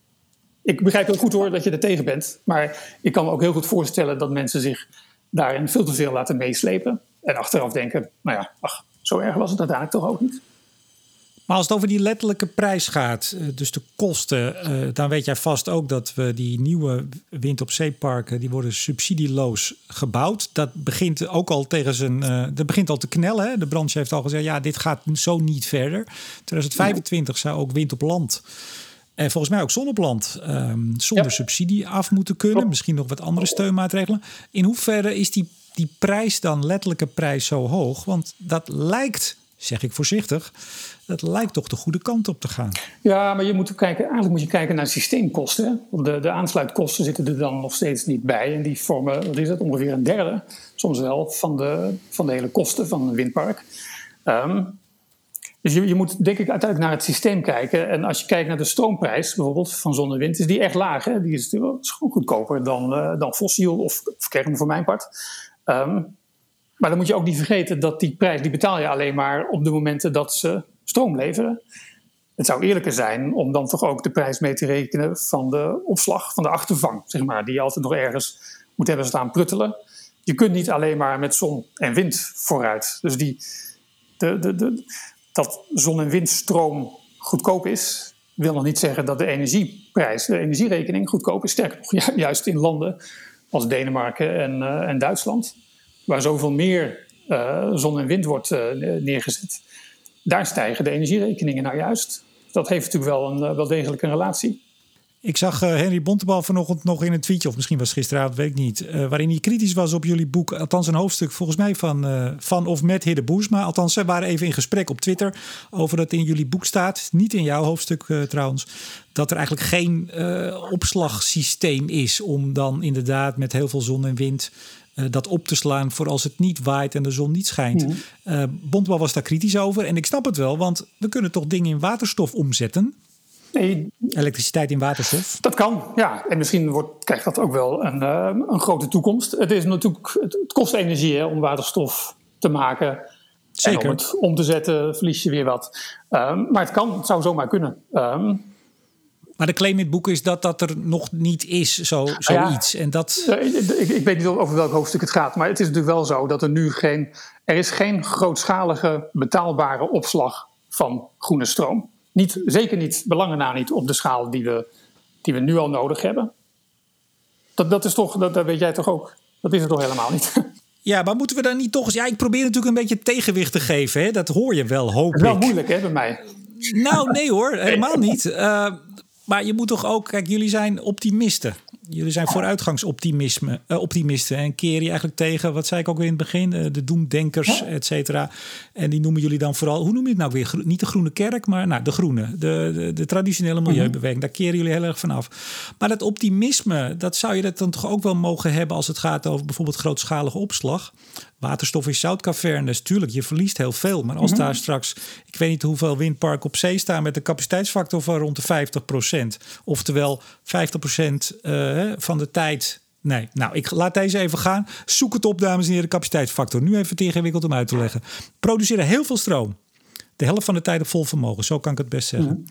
Ik begrijp heel goed hoor dat je er tegen bent, maar ik kan me ook heel goed voorstellen dat mensen zich daarin veel te veel laten meeslepen. En achteraf denken, nou ja, ach, zo erg was het uiteindelijk toch ook niet. Maar als het over die letterlijke prijs gaat, eh, dus de kosten, eh, dan weet jij vast ook dat we die nieuwe wind op zeeparken, die worden subsidieloos gebouwd. Dat begint ook al tegen zijn, uh, dat begint al te knellen. Hè? De branche heeft al gezegd, ja, dit gaat zo niet verder. 2025 zou ook wind op land en volgens mij ook zon op land ehm, zonder subsidie af moeten kunnen. Misschien nog wat andere steunmaatregelen. In hoeverre is die, die prijs dan, letterlijke prijs, zo hoog? Want dat lijkt, zeg ik voorzichtig, dat lijkt toch de goede kant op te gaan. Ja, maar je moet kijken, eigenlijk moet je kijken naar systeemkosten. De, de aansluitkosten zitten er dan nog steeds niet bij. En die vormen, wat is het, ongeveer een derde, soms wel, van de, van de hele kosten van een windpark. Um, dus je, je, moet denk ik uiteindelijk naar het systeem kijken. En als je kijkt naar de stroomprijs bijvoorbeeld van zon en wind, is die echt laag. Hè? Die is, gewoon goedkoper dan, uh, dan fossiel of, of, kern voor mijn part. Um, maar dan moet je ook niet vergeten dat die prijs, die betaal je alleen maar op de momenten dat ze stroom leveren. Het zou eerlijker zijn om dan toch ook de prijs mee te rekenen van de opslag, van de achtervang, zeg maar, die je altijd nog ergens moet hebben staan pruttelen. Je kunt niet alleen maar met zon en wind vooruit. Dus die, de, de, dat zon- en windstroom goedkoop is, wil nog niet zeggen dat de energieprijs, de energierekening goedkoop is. Sterker nog, juist in landen als Denemarken en, uh, en Duitsland, waar zoveel meer uh, zon en wind wordt uh, neergezet, daar stijgen de energierekeningen nou juist. Dat heeft natuurlijk wel, een, wel degelijk een relatie. Ik zag uh, Henry Bontebal vanochtend nog in een tweetje, of misschien was het gisteravond, weet ik niet, uh, waarin hij kritisch was op jullie boek. Althans, een hoofdstuk volgens mij van, uh, van of met Hidde Boersma. Althans, ze waren even in gesprek op Twitter over dat in jullie boek staat. Niet in jouw hoofdstuk trouwens. Dat er eigenlijk geen opslagsysteem is om dan inderdaad met heel veel zon en wind dat op te slaan voor als het niet waait en de zon niet schijnt. Mm. Bontebal was daar kritisch over. En ik snap het wel, want we kunnen toch dingen in waterstof omzetten. Nee, Elektriciteit in waterstof? Dat kan, ja. En misschien wordt, krijgt dat ook wel een, uh, een grote toekomst. Het, is natuurlijk, het, kost energie hè, om waterstof te maken. Zeker. En om het om te zetten verlies je weer wat. Um, maar het kan, het zou zomaar kunnen. Um, maar de claim in het boek is dat dat er nog niet is, zo, zoiets. Ja, en dat... ik, ik, weet niet over welk hoofdstuk het gaat. Maar het is natuurlijk wel zo dat er nu geen... Er is geen grootschalige betaalbare opslag van groene stroom. Niet, zeker niet, belangen na niet, op de schaal die we, die we nu al nodig hebben. Dat, dat is toch, dat, dat weet jij toch ook? Dat is het toch helemaal niet? Ja, maar moeten we dan niet toch eens... Ja, ik probeer natuurlijk een beetje tegenwicht te geven. Hè? Dat hoor je wel, hoop ik. Wel moeilijk, hè, bij mij. Nou, nee hoor, helemaal niet. Uh, maar je moet toch ook... Kijk, jullie zijn optimisten. Jullie zijn vooruitgangsoptimisten uh, optimisten en keren je eigenlijk tegen, wat zei ik ook weer in het begin, uh, de doemdenkers, et cetera. En die noemen jullie dan vooral, hoe noem je het nou weer? Niet de Groene Kerk, maar nou, de Groene, de, de, de traditionele mhm. milieubeweging. Daar keren jullie heel erg van af. Maar dat optimisme, dat zou je dat dan toch ook wel mogen hebben als het gaat over bijvoorbeeld grootschalige opslag. Waterstof is zoutcavernes, tuurlijk, je verliest heel veel. Maar als -hmm. daar straks, ik weet niet hoeveel windparken op zee staan met een capaciteitsfactor van rond de 50%. Oftewel 50% uh, van de tijd Nee, nou, ik laat deze even gaan. Zoek het op, dames en heren, de capaciteitsfactor. Nu even te ingewikkeld om uit te leggen. Produceren heel veel stroom. De helft van de tijd op vol vermogen, zo kan ik het best zeggen.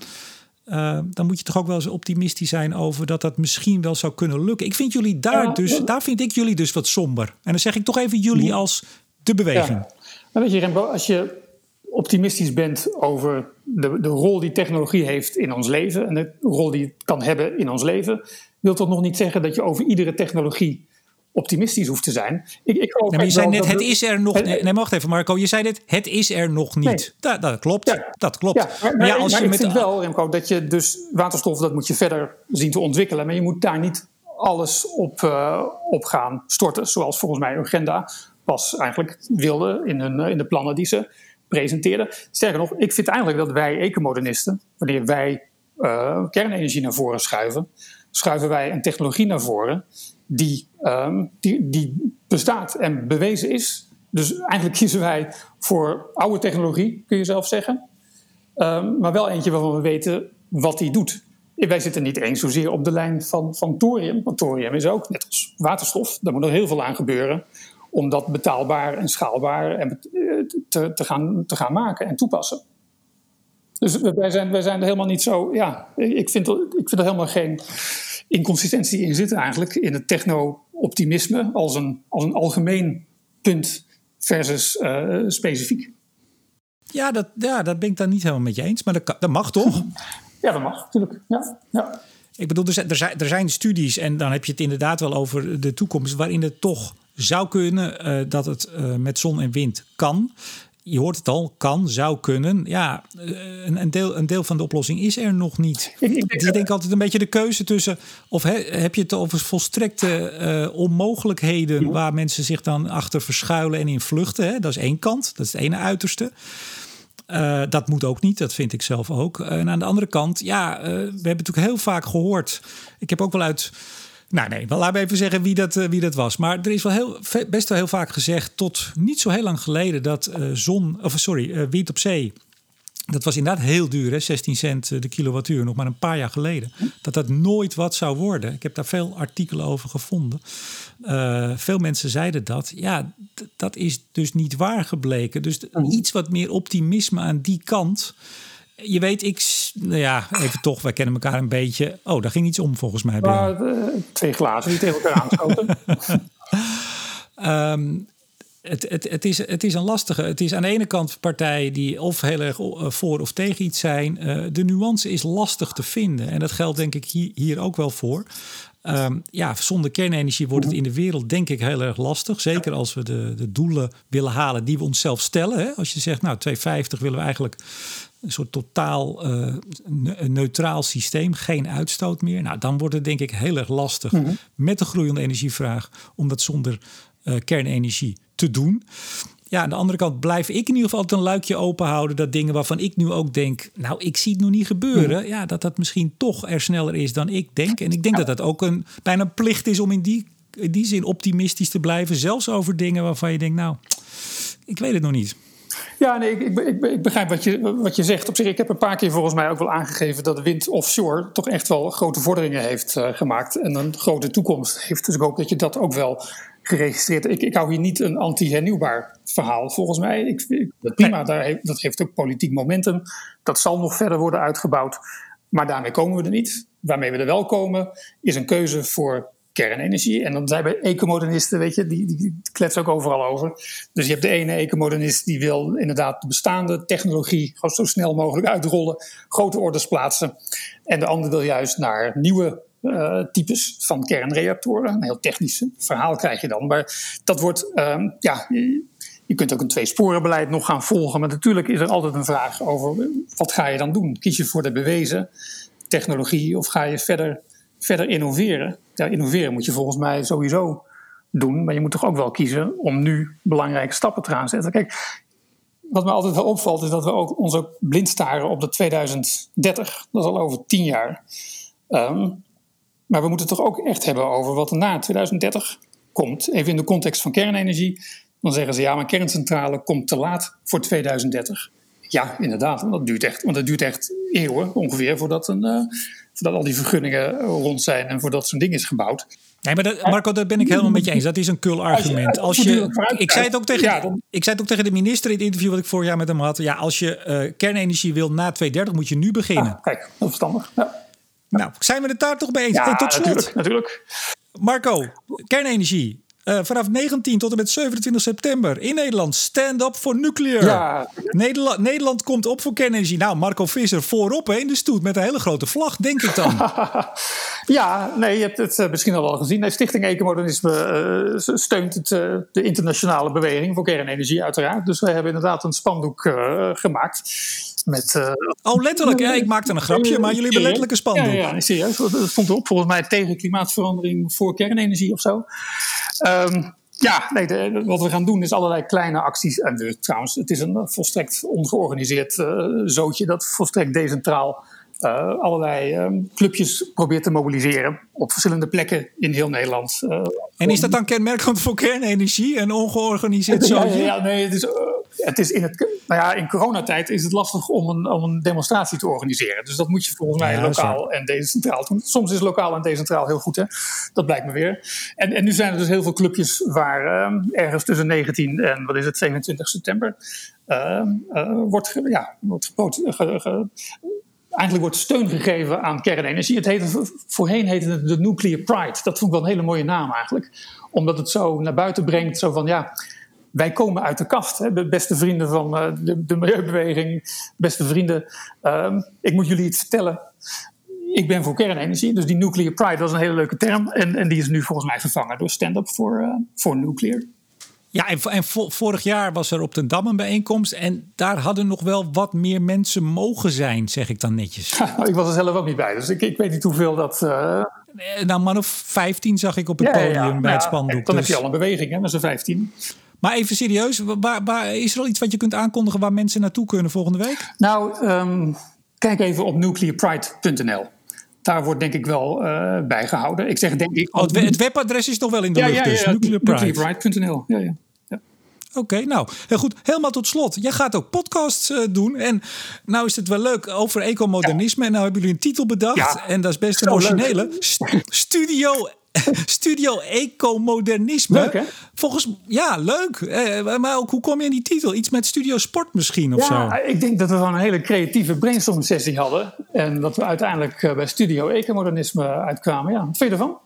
-hmm. uh, dan moet je toch ook wel eens optimistisch zijn over dat dat misschien wel zou kunnen lukken. Ik vind jullie daar dus, daar vind ik jullie dus wat somber. En dan zeg ik toch even jullie als de beweging. Maar weet je, Rembo, als je optimistisch bent over de, de rol die technologie heeft in ons leven en de rol die het kan hebben in ons leven, wil toch nog niet zeggen dat je over iedere technologie optimistisch hoeft te zijn. Ik, ik nee, maar je zei net, het is er nog... Nee, nee, wacht even Marco. Je zei net, het is er nog niet. Nee. Dat, dat, klopt. Ja. Dat klopt. Ja, maar, maar, ja, als maar je ik met vind wel, Remco, dat je dus waterstof... dat moet je verder zien te ontwikkelen. Maar je moet daar niet alles op, uh, op gaan storten. Zoals volgens mij Urgenda pas eigenlijk wilden in, hun, in de plannen die ze presenteerden. Sterker nog, ik vind eigenlijk dat wij ecomodernisten, wanneer wij uh, kernenergie naar voren schuiven, schuiven wij een technologie naar voren die, um, die, die bestaat en bewezen is. Dus eigenlijk kiezen wij voor oude technologie, kun je zelf zeggen. Um, maar wel eentje waarvan we weten wat die doet. Wij zitten niet eens zozeer op de lijn van, van thorium. Want thorium is ook, net als waterstof, daar moet nog heel veel aan gebeuren. Om dat betaalbaar en schaalbaar en te, te, gaan, te gaan maken en toepassen. Dus wij zijn, wij zijn er helemaal niet zo. Ja, ik vind, er, ik vind er helemaal geen inconsistentie in zitten eigenlijk. In het techno-optimisme als een, als een algemeen punt versus uh, specifiek. Ja dat, ja, dat ben ik dan niet helemaal met je eens. Maar dat, dat mag toch? Ja, dat mag, natuurlijk. Ja, ja. Ik bedoel, er zijn, er, zijn, er zijn studies, en dan heb je het inderdaad wel over de toekomst, waarin het toch zou kunnen uh, dat het uh, met zon en wind kan je hoort het al, kan, zou kunnen. Ja, eh, een, een, deel, een deel van de oplossing is er nog niet. Ik denk altijd een beetje de keuze tussen... of heb je het over volstrekte uh, onmogelijkheden... waar mensen zich dan achter verschuilen en in vluchten. Hè? Dat is één kant, dat is het ene uiterste. Uh, dat moet ook niet, dat vind ik zelf ook. en aan de andere kant, ja, we hebben natuurlijk heel vaak gehoord... ik heb ook wel uit nou nee, wel laten we even zeggen wie dat, uh, wie dat was. Maar er is wel heel, best wel heel vaak gezegd, tot niet zo heel lang geleden, dat uh, zon, of sorry, uh, wind op zee. Dat was inderdaad heel duur, hè? 16 cent de kilowattuur, nog maar een paar jaar geleden. Dat dat nooit wat zou worden. Ik heb daar veel artikelen over gevonden. veel mensen zeiden dat. Ja, dat is dus niet waar gebleken. Dus mhm. iets wat meer optimisme aan die kant je weet, ik, nou ja, even toch, wij kennen elkaar een beetje. Oh, daar ging iets om volgens mij. Maar, uh, twee glazen die tegen elkaar aanschoten. um, het, het, het, is, het is een lastige. Het is aan de ene kant partijen die of heel erg eh, voor of tegen iets zijn. Uh, de nuance is lastig te vinden. En dat geldt denk ik hier, hier ook wel voor. Um, ja, zonder kernenergie wordt het in de wereld denk ik heel erg lastig. Zeker als we de, de doelen willen halen die we onszelf stellen. Hè? Als je zegt, nou 250 willen we eigenlijk een soort totaal uh, neutraal systeem, geen uitstoot meer. Nou, dan wordt het denk ik heel erg lastig mm -hmm. met de groeiende energievraag om dat zonder uh, kernenergie te doen. Ja, aan de andere kant blijf ik in ieder geval altijd een luikje open houden. Dat dingen waarvan ik nu ook denk, nou, ik zie het nog niet gebeuren. Mm. Ja, dat dat misschien toch er sneller is dan ik denk. En ik denk dat dat ook een bijna plicht is om in die, in die zin optimistisch te blijven. Zelfs over dingen waarvan je denkt, nou, ik weet het nog niet. Ja, nee, ik, ik, ik, begrijp wat je, wat je zegt. Op zich, ik heb een paar keer volgens mij ook wel aangegeven dat de wind offshore toch echt wel grote vorderingen heeft uh, gemaakt en een grote toekomst heeft. Dus ik hoop dat je dat ook wel geregistreerd. Ik, ik hou hier niet een anti-hernieuwbaar verhaal. Volgens mij, ik, prima, daar heeft, dat heeft ook politiek momentum. Dat zal nog verder worden uitgebouwd. Maar daarmee komen we er niet. Waarmee we er wel komen, is een keuze voor kernenergie. En dan zijn we ecomodernisten, weet je, die, die kletsen ook overal over. Dus je hebt de ene ecomodernist die wil inderdaad de bestaande technologie zo snel mogelijk uitrollen, grote orders plaatsen. En de andere wil juist naar nieuwe uh, types van kernreactoren. Een heel technisch verhaal krijg je dan. Maar dat wordt, uh, ja, je kunt ook een tweesporenbeleid nog gaan volgen. Maar natuurlijk is er altijd een vraag over wat ga je dan doen? Kies je voor de bewezen technologie of ga je verder, verder innoveren? Ja, innoveren moet je volgens mij sowieso doen. Maar je moet toch ook wel kiezen om nu belangrijke stappen te gaan zetten. Kijk, wat me altijd wel opvalt is dat we ook ons ook blind staren op de 2030. Dat is al over tien jaar. Um, maar we moeten het toch ook echt hebben over wat er na 2030 komt. Even in de context van kernenergie. Dan zeggen ze ja, maar kerncentrale komt te laat voor 2030. Ja, inderdaad. Want dat duurt echt, want dat duurt echt eeuwen ongeveer voordat, een, uh, voordat al die vergunningen rond zijn en voordat zo'n ding is gebouwd. Nee, maar dat, Marco, daar ben ik helemaal met je eens. Dat is een kul argument. Als je, ik, zei het ook tegen, ik zei het ook tegen de minister in het interview wat ik vorig jaar met hem had. Ja, als je uh, kernenergie wil na 2030, moet je nu beginnen. Ah, kijk, dat is verstandig. Ja. Nou, zijn we het daar toch bij eens? Ja, tot slot. Natuurlijk, natuurlijk. Marco, kernenergie. Uh, vanaf 19 tot en met 27 september in Nederland. Stand up for nuclear. Ja. Nederland, Nederland komt op voor kernenergie. Nou, Marco Visser voorop hè, in de stoet met een hele grote vlag, denk ik dan. ja, nee, je hebt het uh, misschien al wel gezien. Stichting Ecomodernisme uh, steunt het, de internationale beweging voor kernenergie, uiteraard. Dus we hebben inderdaad een spandoek gemaakt. Met, uh, oh, letterlijk. Ja, ik maakte een grapje, maar jullie hebben letterlijk een spandoek. Ja, ja, serieus. Dat stond erop volgens mij tegen klimaatverandering voor kernenergie of zo. Um, Ja, nee, wat we gaan doen is allerlei kleine acties. En trouwens, het is een volstrekt ongeorganiseerd uh, zootje dat volstrekt decentraal uh, allerlei uh, clubjes probeert te mobiliseren op verschillende plekken in heel Nederland. Uh, en is dat dan kenmerkend voor kernenergie en ongeorganiseerd zootje? Ja, ja, nee, het is, het is in, het, nou ja, in coronatijd is het lastig om een, om een demonstratie te organiseren. Dus dat moet je volgens mij lokaal en decentraal doen. Soms is lokaal en decentraal heel goed, hè? dat blijkt me weer. En, en nu zijn er dus heel veel clubjes waar ehm, ergens tussen 19 en wat is het, 27 september ehm, wordt, ja, wordt ge, eigenlijk wordt steun gegeven aan kernenergie. Het heette, voorheen heette het de Nuclear Pride. Dat vond ik wel een hele mooie naam eigenlijk. Omdat het zo naar buiten brengt, zo van ja, wij komen uit de kast. Hè? Beste vrienden van uh, de, de, milieubeweging, beste vrienden. Uh, ik moet jullie iets vertellen. Ik ben voor kernenergie, dus die Nuclear Pride was een hele leuke term. En, en die is nu volgens mij vervangen door Stand Up voor, uh, voor Nuclear. Ja, en, en vorig jaar was er op de Dam een bijeenkomst. En daar hadden nog wel wat meer mensen mogen zijn, zeg ik dan netjes. ik was er zelf ook niet bij, dus ik, ik weet niet hoeveel dat. Uh... Nou, man of 15 zag ik op het podium bij het spandoek. Dan heb je dus- al een beweging, hè, met z'n 15. Maar even serieus, waar, waar, is er al iets wat je kunt aankondigen waar mensen naartoe kunnen volgende week? Nou, um, kijk even op nuclearpride.nl daar wordt denk ik wel uh, bijgehouden. Ik zeg denk ik. Oh, het, webadres is nog wel in de ja, lucht, ja, dus ja, nuclearpride.nl. Ja, ja. Oké, nou heel goed. Helemaal tot slot. Jij gaat ook podcasts uh, doen. En nou is het wel leuk over ecomodernisme. En nou hebben jullie een titel bedacht. En dat is best een originele. Studio Studio Ecomodernisme. Leuk, hè? Volgens ja, leuk. Eh, maar ook hoe kom je in die titel? Iets met Studio Sport misschien of ja, zo? Ik denk dat we gewoon een hele creatieve brainstorm sessie hadden. En dat we uiteindelijk eh, bij Studio Ecomodernisme uitkwamen. Ja, wat vind je ervan?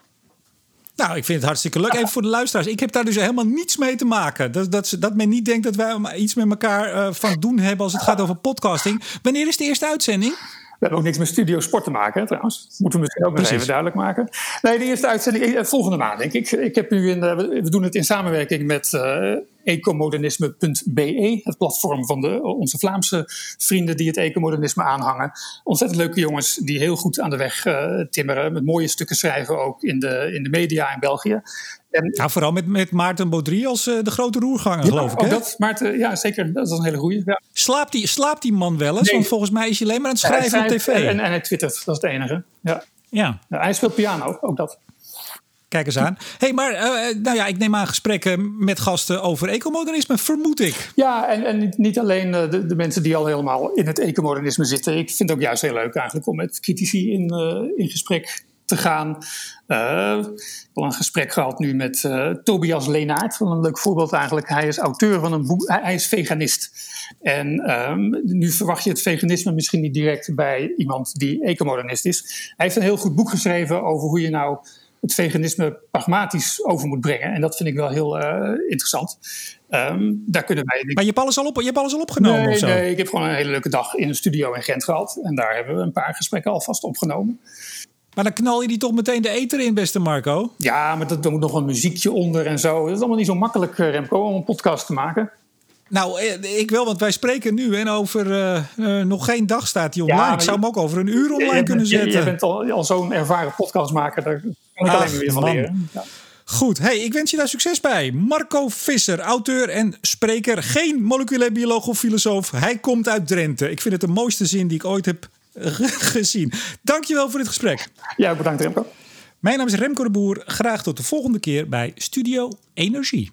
Nou, ik vind het hartstikke leuk. Even voor de luisteraars. Ik heb daar dus helemaal niets mee te maken. Dat, dat, dat men niet denkt dat wij iets met elkaar uh, van doen hebben als het gaat over podcasting. Wanneer is de eerste uitzending? We hebben ook niks met Studio Sport te maken, trouwens. Moeten we misschien ook nog even duidelijk maken. Nee, de eerste uitzending eh, volgende maand, denk ik. ik heb nu in, we doen het in samenwerking met uh, ecomodernisme.be, het platform van de, onze Vlaamse vrienden die het ecomodernisme aanhangen. Ontzettend leuke jongens die heel goed aan de weg uh, timmeren, met mooie stukken schrijven ook in de, in de media in België. En, nou, vooral met, met Maarten Baudry als uh, de grote roerganger, ja, geloof ik. Hè? dat, Maarten, ja, zeker. Dat is een hele goeie. Ja. Slaapt, die, slaapt die man wel eens? Nee. Want volgens mij is hij alleen maar aan het schrijven op tv. En, en hij twittert, dat is het enige. Ja. Ja. ja. hij speelt piano, ook dat. Kijk eens aan. hey, maar uh, nou ja, ik neem aan gesprekken met gasten over ecomodernisme, vermoed ik. Ja, en, en niet alleen de, de, mensen die al helemaal in het ecomodernisme zitten. Ik vind het ook juist heel leuk eigenlijk om met critici in, uh, in gesprek te gaan. Uh, ik heb al een gesprek gehad nu met uh, Tobias Leenaert. Een leuk voorbeeld eigenlijk. Hij is auteur van een boek. Hij, hij is veganist. En um, nu verwacht je het veganisme misschien niet direct bij iemand die ecomodernist is. Hij heeft een heel goed boek geschreven over hoe je nou het veganisme pragmatisch over moet brengen. En dat vind ik wel heel uh, interessant. Um, daar kunnen wij. Maar je hebt alles al, op, je hebt alles al opgenomen? Nee, of zo? nee, ik heb gewoon een hele leuke dag in een studio in Gent gehad. En daar hebben we een paar gesprekken alvast opgenomen. Maar dan knal je die toch meteen de eter in, beste Marco? Ja, maar dat, er moet nog een muziekje onder en zo. Dat is allemaal niet zo makkelijk, Remco, om een podcast te maken. Nou, ik wel, want wij spreken nu en over uh, uh, nog geen dag staat die online. Ja, ik zou hem ook over een uur online je, kunnen je, zetten. Je bent al, al zo'n ervaren podcastmaker, daar kan ik alleen maar weer van leren. Ja. Goed, hey, ik wens je daar succes bij. Marco Visser, auteur en spreker. Geen moleculair bioloog of filosoof. Hij komt uit Drenthe. Ik vind het de mooiste zin die ik ooit heb gezien. Dankjewel voor dit gesprek. Ja, bedankt Remco. Mijn naam is Remco de Boer. Graag tot de volgende keer bij Studio Energie.